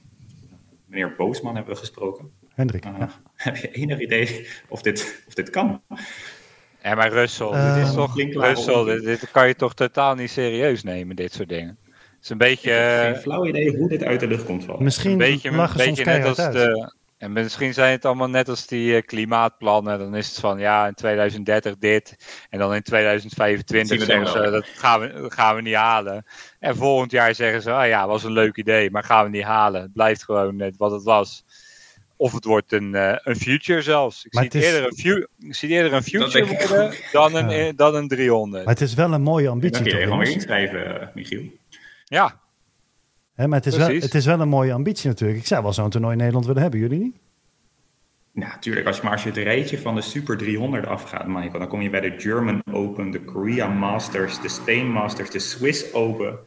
meneer Boosman hebben we gesproken. Hendrik. Uh, ja. (laughs) Heb je enig idee of dit, of dit kan? Ja, maar Russell, dit is toch, Russell, dit, dit kan je toch totaal niet serieus nemen, dit soort dingen is een beetje. Ik heb geen eh, flauw idee hoe dit uit de lucht komt vallen. Misschien een beetje, een beetje net als de. En misschien zijn het allemaal net als die uh, klimaatplannen. Dan is het van ja, in 2030 dit. En dan in 2025 zeggen ze dat gaan we, dat gaan we niet halen. En volgend jaar zeggen ze, ah ja, was een leuk idee, maar gaan we niet halen. Het blijft gewoon net wat het was. Of het wordt een, uh, een future zelfs. Ik zie, het eerder een ik zie eerder een future worden dan een, dan een 300. Maar het is wel een mooie ambitie. Dan kun je gewoon inschrijven, Michiel. Ja. Hè, maar het is, wel, het is wel een mooie ambitie natuurlijk. Ik zou wel zo'n toernooi in Nederland willen hebben, jullie niet? Nou, natuurlijk. Als je, maar als je het rijtje van de Super 300 afgaat, Michael, dan kom je bij de German Open, de Korea Masters, de Spain Masters, de Swiss Open,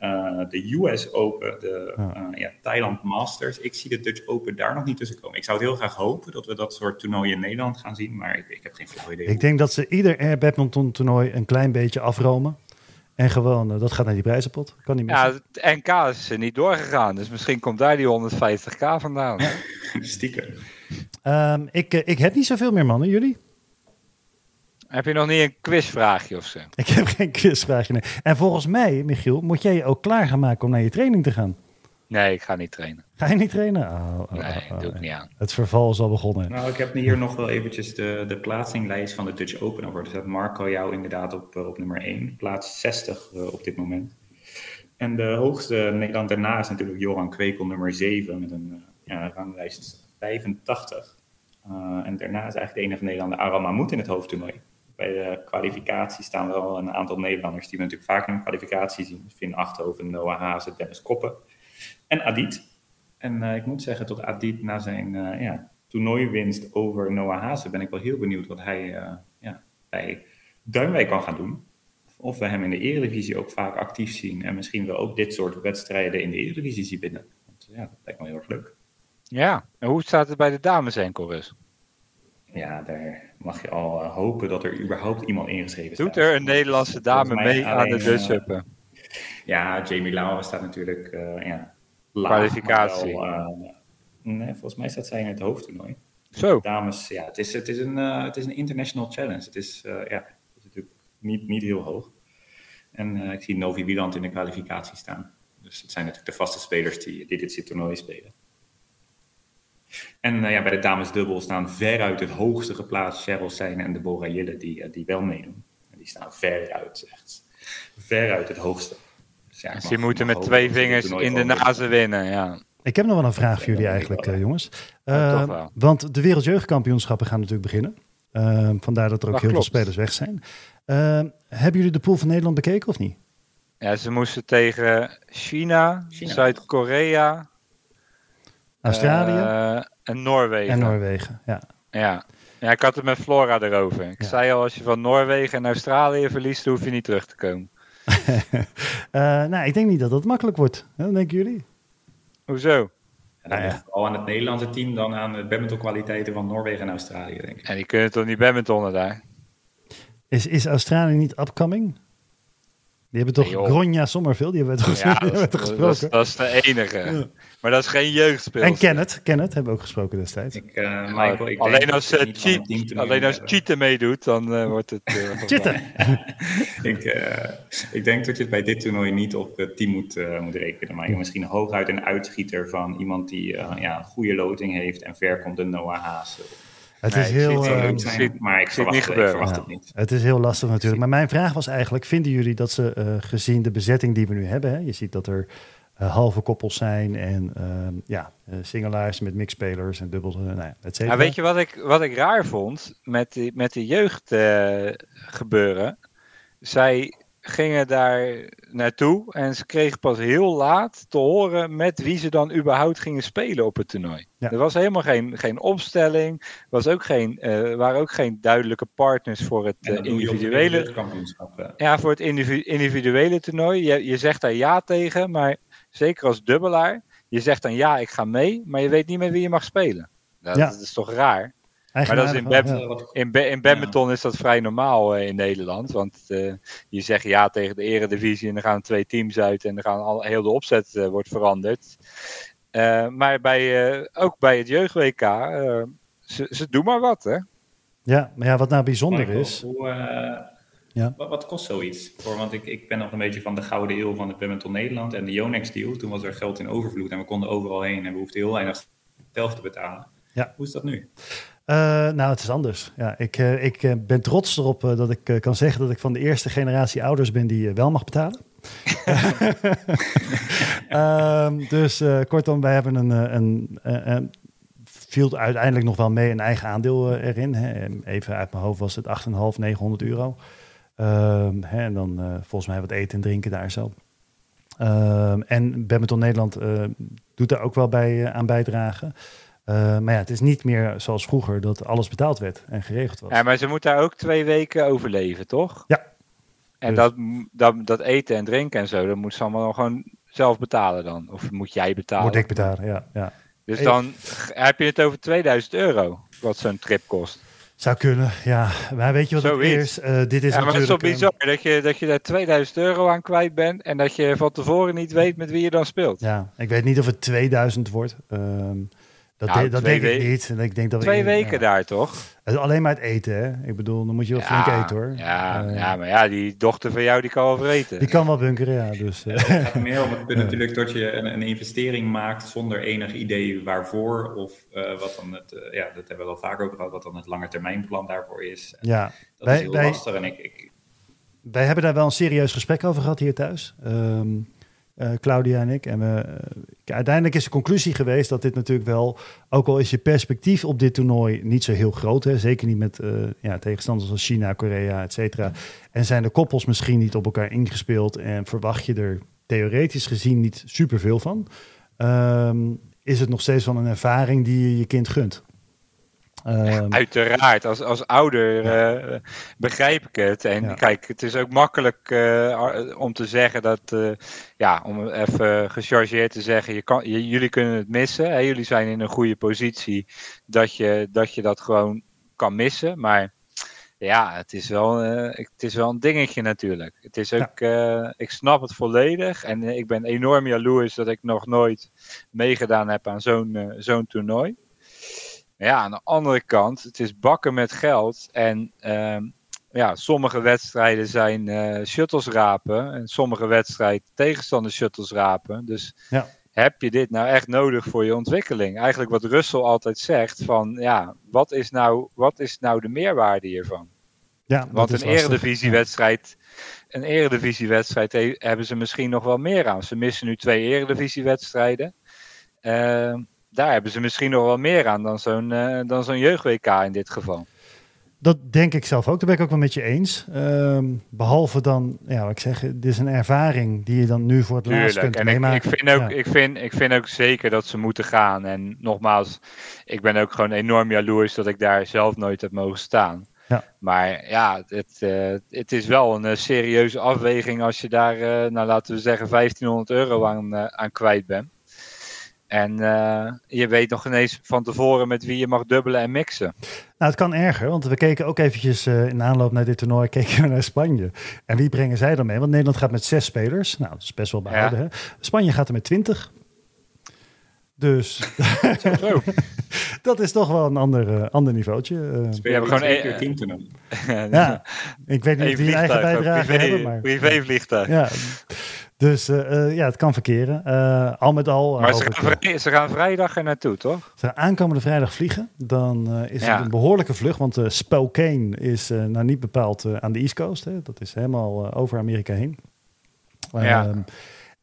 uh, de US Open, de ja. Uh, ja, Thailand Masters. Ik zie de Dutch Open daar nog niet tussen komen. Ik zou het heel graag hopen dat we dat soort toernooien in Nederland gaan zien, maar ik, ik heb geen flauw idee. Ik denk dat ze ieder Air Badminton toernooi een klein beetje afromen. En gewoon, uh, dat gaat naar die prijzenpot. Kan niet Ja, het NK is er niet doorgegaan. Dus misschien komt daar die 150k vandaan. (laughs) Stiekem. Um, ik, uh, ik heb niet zoveel meer mannen. Jullie? Heb je nog niet een quizvraagje of zo? (laughs) Ik heb geen quizvraagje. Nee. En volgens mij, Michiel, moet jij je ook klaar gaan maken om naar je training te gaan. Nee, ik ga niet trainen. Ga je niet trainen? Oh, oh, nee, oh, doe ik niet aan. Het verval is al begonnen. Nou, ik heb hier nog wel eventjes de, de plaatsinglijst van de Dutch Open over. Dus dat Marco jou inderdaad op, eh, op nummer 1. Plaats 60 uh, op dit moment. En de hoogste Nederland daarna is natuurlijk Joran Kwekel, nummer 7, met een uh, ja, ranglijst 85. Uh, en daarna is eigenlijk de enige Nederlander Aral Mahmoud in het hoofdtoernooi. Bij de kwalificatie staan wel een aantal Nederlanders die we natuurlijk vaak in de kwalificatie zien. Finn Achthoven, Noah Hazen, Dennis Koppen en Adit. En uh, ik moet zeggen, tot Adit na zijn uh, ja, toernooiwinst over Noah Hazen ben ik wel heel benieuwd wat hij uh, ja, bij Duinwijk kan gaan doen. Of we hem in de Eredivisie ook vaak actief zien en misschien wel ook dit soort wedstrijden in de Eredivisie zien binnen. Want, ja, dat lijkt me heel erg leuk. Ja, en hoe staat het bij de dames enkelres? Ja, daar mag je al hopen dat er überhaupt iemand ingeschreven staat. Doet er een Nederlandse dame mee aan de Dutch ja, Jamie Lauwe staat natuurlijk ja, kwalificatie. uh, nee, volgens mij staat zij in het hoofdtoernooi. Zo. Dames, ja, het is, het is, een, uh, het is een international challenge. Het is, uh, ja, het is natuurlijk niet, niet heel hoog. En ik zie Novi Wieland in de kwalificatie staan. Dus het zijn natuurlijk de vaste spelers die, die dit toernooi spelen. En ja, bij de damesdubbel staan veruit het hoogste geplaatst Cheryl Seine en Deborah Jille, die, die wel meedoen. En die staan veruit, echt veruit het hoogste. Dus ja, dus je moet met twee vingers in de nazen winnen, ja. Ik heb nog wel een vraag voor jullie eigenlijk, jongens. Uh, want de wereldjeugdkampioenschappen gaan natuurlijk beginnen. Uh, vandaar dat er ook heel veel spelers weg zijn. Uh, hebben jullie de pool van Nederland bekeken of niet? Ja, ze moesten tegen China, Zuid-Korea, Australië uh, en Noorwegen. En Noorwegen, ja. ja. Ja, ik had het met Flora erover. Ik zei al, als je van Noorwegen en Australië verliest, hoef je niet terug te komen. Uh, (laughs) nou, ik denk niet dat dat makkelijk wordt. Wat denken jullie? Hoezo? Nou ja. Al aan het Nederlandse team dan aan de badmintonkwaliteiten van Noorwegen en Australië, denk ik. En die kunnen toch niet badmintonnen daar? Is, is Australië niet upcoming? Die hebben toch nee, Gronja Sommerveld, die hebben we toch, ja, (laughs) dat, gesproken. Dat, is de enige. Maar dat is geen jeugdspel. En Kenneth, Kenneth hebben we ook gesproken destijds. Ik, uh, Michael, ik alleen, als, uh, cheat, alleen als cheaten meedoet, dan uh, wordt het... (laughs) cheaten! (laughs) ik, ik denk dat je het bij dit toernooi niet op het team moet, moet rekenen. Maar je misschien hooguit een uitschieter van iemand die ja, een goede loting heeft en ver komt de Noah Haas. Het is heel. Uh, maar ik verwacht, niet ik verwacht het niet. Het is heel lastig natuurlijk. Maar mijn vraag was eigenlijk: vinden jullie dat ze, uh, gezien de bezetting die we nu hebben, hè, je ziet dat er uh, halve koppels zijn en ehm, ja, singelaars met mixspelers en dubbels, nou et. Ja, weet je wat ik, wat ik raar vond met, die, met de jeugd gebeuren? Zij gingen daar naartoe en ze kregen pas heel laat te horen met wie ze dan überhaupt gingen spelen op het toernooi. Er was helemaal geen, geen opstelling, was ook geen, uh, waren ook geen duidelijke partners voor het uh, individuele ja, voor het individuele toernooi. Je, je zegt daar ja tegen, maar zeker als dubbelaar, je zegt dan ja, ik ga mee, maar je weet niet meer wie je mag spelen. Ja. dat is toch raar? Maar dat is in, bad, in, in badminton is dat vrij normaal uh, in Nederland. Want uh, je zegt ja tegen de eredivisie en dan gaan twee teams uit en dan gaan al, heel de opzet uh, wordt veranderd. maar bij, ook bij het jeugd-WK, ze, ze doen maar wat hè. Ja, maar ja, wat nou bijzonder is... Hoe, ja. Wat, wat, kost zoiets? Voor, want ik, ik ben nog een beetje van de gouden eeuw van het badminton Nederland en de Yonex deal. Toen was er geld in overvloed en we konden overal heen en we hoefden heel weinig geld te betalen. Ja. Hoe is dat nu? Uh, nou, het is anders. Ja, ik, uh, ik uh, ben trots erop dat ik kan zeggen dat ik van de eerste generatie ouders ben die wel mag betalen. um, (laughs) dus kortom, wij hebben een, een, een, viel uiteindelijk nog wel mee een eigen aandeel erin. Hè. Even uit mijn hoofd was het 8,5, 900 euro. Um, hè, en dan volgens mij wat eten en drinken daar zo. En Badminton Nederland doet daar ook wel bij aan bijdragen. Uh, maar ja, het is niet meer zoals vroeger dat alles betaald werd en geregeld was. Ja, maar ze moeten daar ook twee weken overleven, toch? Ja. En dus- dat, dat, dat eten en drinken en zo, dat moet ze allemaal gewoon zelf betalen dan? Of moet jij betalen? Moet ik betalen, ja. ja. Dus dan heb je het over 2000 euro, wat zo'n trip kost. Zou kunnen, ja. Maar weet je wat het is? Uh, dit is ja, maar het is toch bizar dat je, dat je daar 2000 euro aan kwijt bent en dat je van tevoren niet weet met wie je dan speelt. Ja, ik weet niet of het 2000 wordt. Um, dat, nou, dat denk ik niet. ik denk dat twee weken daar toch? Alleen maar het eten, hè? Ik bedoel, dan moet je wel flink eten hoor. Ja, uh, ja, maar ja, die dochter van jou die kan wel vreten. Die kan wel bunkeren, ja. Dus, uh. Het gaat meer om het punt natuurlijk dat je een, een, investering maakt zonder enig idee waarvoor. Of uh, wat dan het, ja, dat hebben we wel vaker over gehad, wat dan het langetermijnplan daarvoor is. Ja, dat wij, is heel wij, lastig. En ik, ik, wij hebben daar wel een serieus gesprek over gehad hier thuis. Um, uh, Claudia en ik. En we, uh, uiteindelijk is de conclusie geweest dat dit natuurlijk wel, ook al is je perspectief op dit toernooi niet zo heel groot, hè, zeker niet met uh, ja, tegenstanders als China, Korea, et cetera. En zijn de koppels misschien niet op elkaar ingespeeld en verwacht je er theoretisch gezien niet superveel van, um, is het nog steeds van een ervaring die je je kind gunt. Um, Uiteraard, als, als ouder uh, begrijp ik het. En ja. kijk, het is ook makkelijk uh, om te zeggen dat, uh, ja, om even gechargeerd te zeggen, je kan, je, jullie kunnen het missen. Hè? Jullie zijn in een goede positie dat je, dat je dat gewoon kan missen. Maar ja, het is wel, het is wel een dingetje natuurlijk. Het is ook, ja. ik snap het volledig. En ik ben enorm jaloers dat ik nog nooit meegedaan heb aan zo'n zo'n toernooi. Ja, aan de andere kant, het is bakken met geld. En uh, ja, sommige wedstrijden zijn uh, shuttles rapen. En sommige wedstrijden tegenstanders shuttles rapen. Dus ja. heb je dit nou echt nodig voor je ontwikkeling? Eigenlijk wat Russell altijd zegt van ja, wat is nou, wat is nou de meerwaarde hiervan? Ja, Want een eredivisiewedstrijd, een eredivisiewedstrijd hebben ze misschien nog wel meer aan. Ze missen nu twee eredivisiewedstrijden. Uh, daar hebben ze misschien nog wel meer aan dan zo'n uh, dan zo'n jeugd-WK in dit geval. Dat denk ik zelf ook. Daar ben ik ook wel met je eens. Ehm, behalve dan, ja, wat ik zeg, dit is een ervaring die je dan nu voor het Tuurlijk. laatst kunt en nemen. Ik, ik, vind ook, ik, vind, ik vind ook zeker dat ze moeten gaan. En nogmaals, ik ben ook gewoon enorm jaloers dat ik daar zelf nooit heb mogen staan. Ja. Maar ja, het, uh, het is wel een uh, serieuze afweging als je daar, uh, nou laten we zeggen, 1500 euro aan, aan kwijt bent. En uh, je weet nog ineens van tevoren met wie je mag dubbelen en mixen. Nou, het kan erger, want we keken ook eventjes uh, in aanloop naar dit toernooi (laughs) keken we naar Spanje. En wie brengen zij dan mee? Want Nederland gaat met zes spelers. Nou, dat is best wel behouden. Hè? Spanje gaat er met twintig. Dus (laughs) dat is toch wel een ander, uh, ander niveautje. Uh, we hebben gewoon één keer team te ja, ik weet niet of die eigen bijdrage privé, hebben, maar... Privévliegtuig. Ja, dus uh, ja, het kan verkeren. Uh, al met al. Maar ze gaan, ze gaan, vrijdag er naartoe, toch? Ze gaan aankomende vrijdag vliegen. Dan is het een behoorlijke vlucht. Want Spokane is nou niet bepaald aan de East Coast. Hè. Dat is helemaal over Amerika heen. Ja.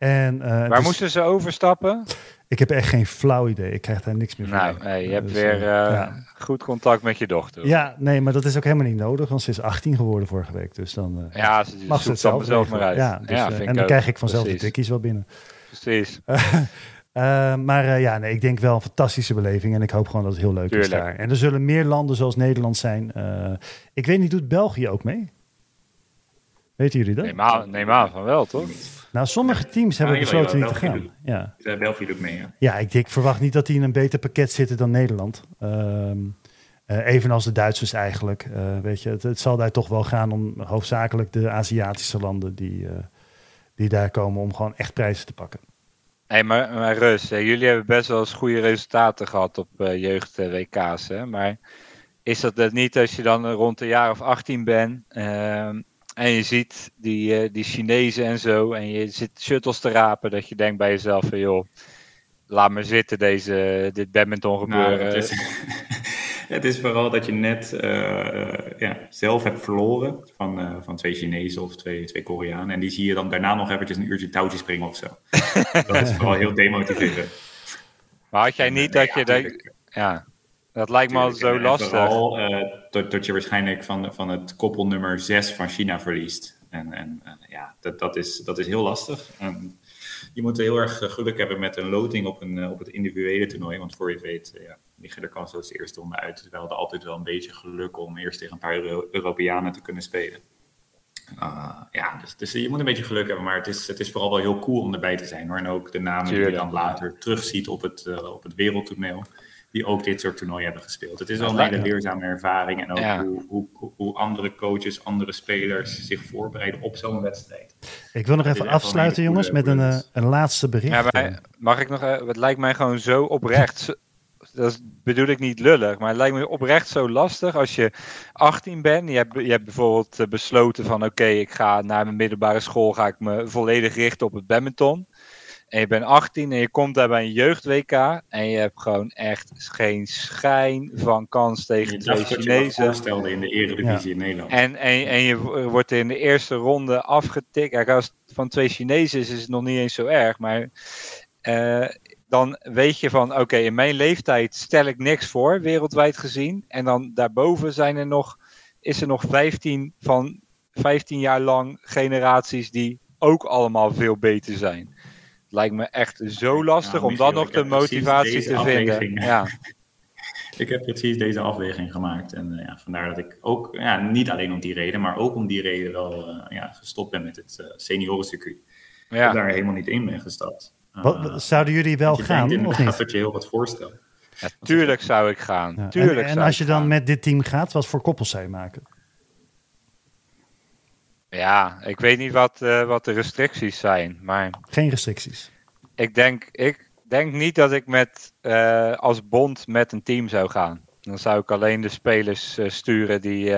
En, Waar dus, moesten ze overstappen? Ik heb echt geen flauw idee. Ik krijg daar niks meer van. Nou, nee, je hebt dus, weer uh, goed contact met je dochter. Ja, nee, maar dat is ook helemaal niet nodig, want ze is 18 geworden vorige week. Dus dan ja, ze mag ze het zelf, zelf maar uit. Ja, dus, ja en dan krijg ik vanzelf Precies. de tikkies wel binnen. Precies. (laughs) maar ja, nee, ik denk wel een fantastische beleving en ik hoop gewoon dat het heel leuk Tuurlijk. is daar. En er zullen meer landen zoals Nederland zijn. ik weet niet, doet België ook mee? Weten jullie dat? Neem aan, neem aan van wel, toch? Nou, sommige teams hebben besloten niet te gaan. ja. België doet mee, ja. Ja, ik, ik verwacht niet dat die in een beter pakket zitten dan Nederland. Um, uh, evenals de Duitsers eigenlijk. Uh, weet je, het, het, zal daar toch wel gaan om hoofdzakelijk de Aziatische landen die, uh, die daar komen om gewoon echt prijzen te pakken. Hey, maar, maar Rus, jullie hebben best wel eens goede resultaten gehad op jeugd-WK's. Maar is dat het niet als je dan rond een jaar of 18 bent? En je ziet die, uh, die Chinezen en zo. En je zit shuttles te rapen. Dat je denkt bij jezelf van joh. Laat me zitten deze, dit badminton nou, gebeuren. Nou, het, is, (laughs) het, is, vooral dat je net uh, ja, zelf hebt verloren. Van, uh, van twee Chinezen of twee, twee Koreanen. En die zie je dan daarna nog eventjes een uurtje touwtje springen of zo. (laughs) dat is vooral heel demotiverend. Maar had jij niet dat je... Dat, ja, dat lijkt me al zo lastig. Vooral uh, dat, dat, je waarschijnlijk van, van het koppelnummer 6 van China verliest. En, en uh, ja, dat, dat, is, dat is heel lastig. En je moet heel erg geluk hebben met een loting op, een, op het individuele toernooi. Want voor je weet, uh, ja, liggen er kans de eerste ronde uit. We hadden altijd wel een beetje geluk om eerst tegen een paar Euro Europeanen te kunnen spelen. Uh, ja, dus, dus, je moet een beetje geluk hebben, maar het is, het is vooral wel heel cool om erbij te zijn hoor. En ook de namen die je dan later terugziet op het, uh, op het wereldtoneel die ook dit soort toernooien hebben gespeeld. Het is wel een hele leerzame ervaring en ook hoe, hoe, hoe, andere coaches, andere spelers zich voorbereiden op zo'n wedstrijd. Ik wil nog even afsluiten, jongens, met een, eh, een laatste bericht. Ja, maar, mag ik nog, uh, het lijkt mij gewoon zo oprecht. dat bedoel ik niet lullig, maar het lijkt me oprecht zo lastig als je 18 bent. Je hebt, je hebt bijvoorbeeld eh, besloten van oké, ik ga naar mijn middelbare school, ga ik me volledig richten op het badminton. En je bent 18 en je komt daar bij een jeugd-WK. En je hebt gewoon echt geen schijn van kans tegen twee Chinezen. Je in de Eredivisie in Nederland. En, en, en je wordt in de eerste ronde afgetikt. Kijk, als het van twee Chinezen is, is het nog niet eens zo erg. Maar uh, dan weet je van, oké, in mijn leeftijd stel ik niks voor, wereldwijd gezien. En dan daarboven zijn er nog, is er nog 15 van 15 jaar lang generaties die ook allemaal veel beter zijn lijkt me echt zo lastig om dan nog de motivatie te vinden. Ja. (laughs) ik heb precies deze afweging gemaakt. En uh, ja, vandaar dat ik ook, ja, niet alleen om die reden, maar ook om die reden wel uh, ja, gestopt ben met het uh, seniorencircuit. Ja. Ik daar helemaal niet in ben gestapt. Wat, zouden jullie wel gaan? Of niet? dat je heel wat voorstelt. Ja, tuurlijk zou ik gaan. Ja. Tuurlijk en, en als je dan met dit team gaat, wat voor koppels zou je maken? Ja, ik weet niet wat, uh, wat de restricties zijn, maar... Geen restricties? Ik denk, ik denk niet dat ik met, uh, als bond met een team zou gaan. Dan zou ik alleen de spelers uh, sturen die,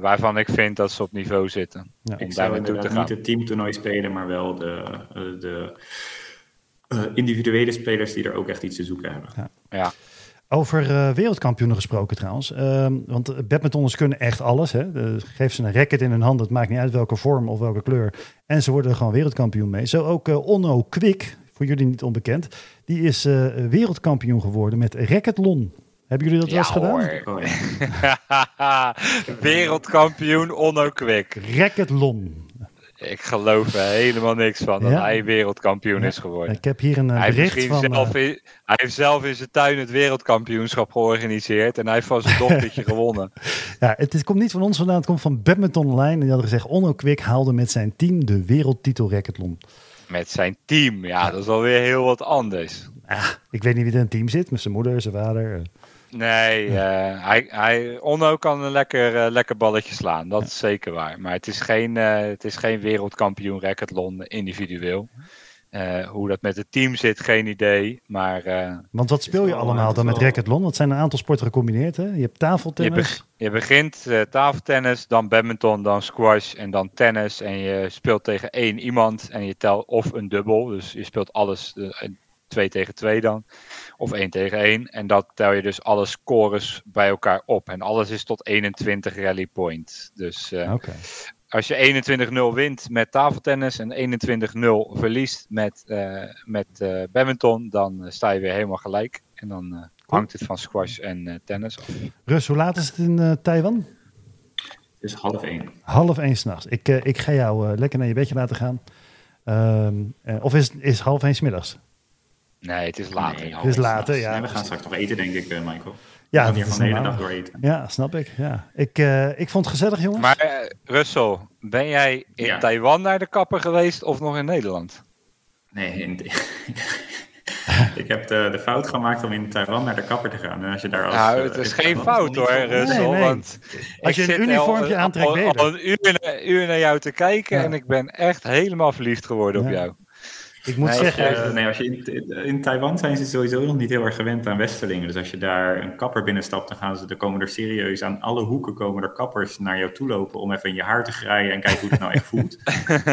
waarvan ik vind dat ze op niveau zitten. Ja, om ik zou inderdaad niet het teamtoernooi spelen, maar wel de, de individuele spelers die er ook echt iets te zoeken hebben. Ja. ja. Over uh, wereldkampioenen gesproken trouwens. Uh, want badmintonners kunnen echt alles. Hè? geef ze een racket in hun hand, het maakt niet uit welke vorm of welke kleur. En ze worden er gewoon wereldkampioen mee. Zo ook uh, Onno Kwik, voor jullie niet onbekend. Die is wereldkampioen geworden met racketlon. Hebben jullie dat wel eens gedaan? (laughs) wereldkampioen Onno Kwik. Racketlon. Ik geloof er helemaal niks van dat hij wereldkampioen is geworden. Ik heb hier een hij bericht van... Zelf in, hij heeft zelf in zijn tuin het wereldkampioenschap georganiseerd en hij heeft van zijn (laughs) dochtertje gewonnen. Ja, het, komt niet van ons vandaan, het komt van Badminton Online. En die hadden gezegd, Onno Kwik haalde met zijn team de wereldtitel racketlon. Met zijn team, ja, dat is alweer heel wat anders. Ah, ik weet niet wie er in het team zit, met zijn moeder, zijn vader... Nee, uh, hij, hij, Onno kan een lekker, uh, lekker balletje slaan. Dat is zeker waar. Maar het is geen, uh, het is geen wereldkampioen racketlon individueel. hoe dat met het team zit, geen idee. Maar, Want wat speel je allemaal dan met racketlon? Dat zijn een aantal sporten gecombineerd. Hè? Je hebt tafeltennis. Je begint tafeltennis, dan badminton, dan squash en dan tennis. En je speelt tegen één iemand en je telt of een dubbel. Dus je speelt alles twee tegen twee dan. Of 1 tegen 1. En dat tel je dus alle scores bij elkaar op. En alles is tot 21 rally point. Dus uh, als je 21-0 wint met tafeltennis en 21-0 verliest met, uh, met uh, badminton, dan sta je weer helemaal gelijk. En dan hangt het van squash en tennis af. Rus, hoe laat is het in Taiwan? Het is half één. Half één s'nachts. Ik, ik ga jou lekker naar je bedje laten gaan. Uh, of is, is half één s middags? Nee, het is later. Nee, het is later, ja. Nee, we gaan straks nog eten, denk ik, uh, Michael. Ja, we gaan hier van de hele dag door eten. Ja, snap ik. Ja. Ik, uh, ik vond het gezellig, jongens. Maar uh, Russell, ben jij in ja. Taiwan naar de kapper geweest of nog in Nederland? Nee, in, (laughs) ik heb de, de, fout gemaakt om in Taiwan naar de kapper te gaan. En als je daar als, nou, het is geen fout hoor. Nee, nee. Want als je een uniformje al, aantrekt, al, al, een uur, uur, naar jou te kijken ja. en ik ben echt helemaal verliefd geworden ja. op jou. Ik moet nee, zeggen... Uh, nee, als je in, in, Taiwan zijn ze sowieso nog niet heel erg gewend aan westerlingen. Dus als je daar een kapper binnenstapt, dan gaan ze, dan komen er serieus aan alle hoeken komen er kappers naar jou toe lopen om even in je haar te graaien en kijken hoe het nou echt voelt.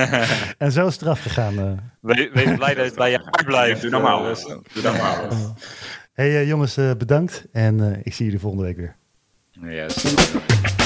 (laughs) en zo is het eraf gegaan. Uh. Wees, wees blij dat het bij je haar blijft. Doe normaal. Uh, Doe normaal. hey jongens, bedankt en ik zie jullie volgende week weer. Yes.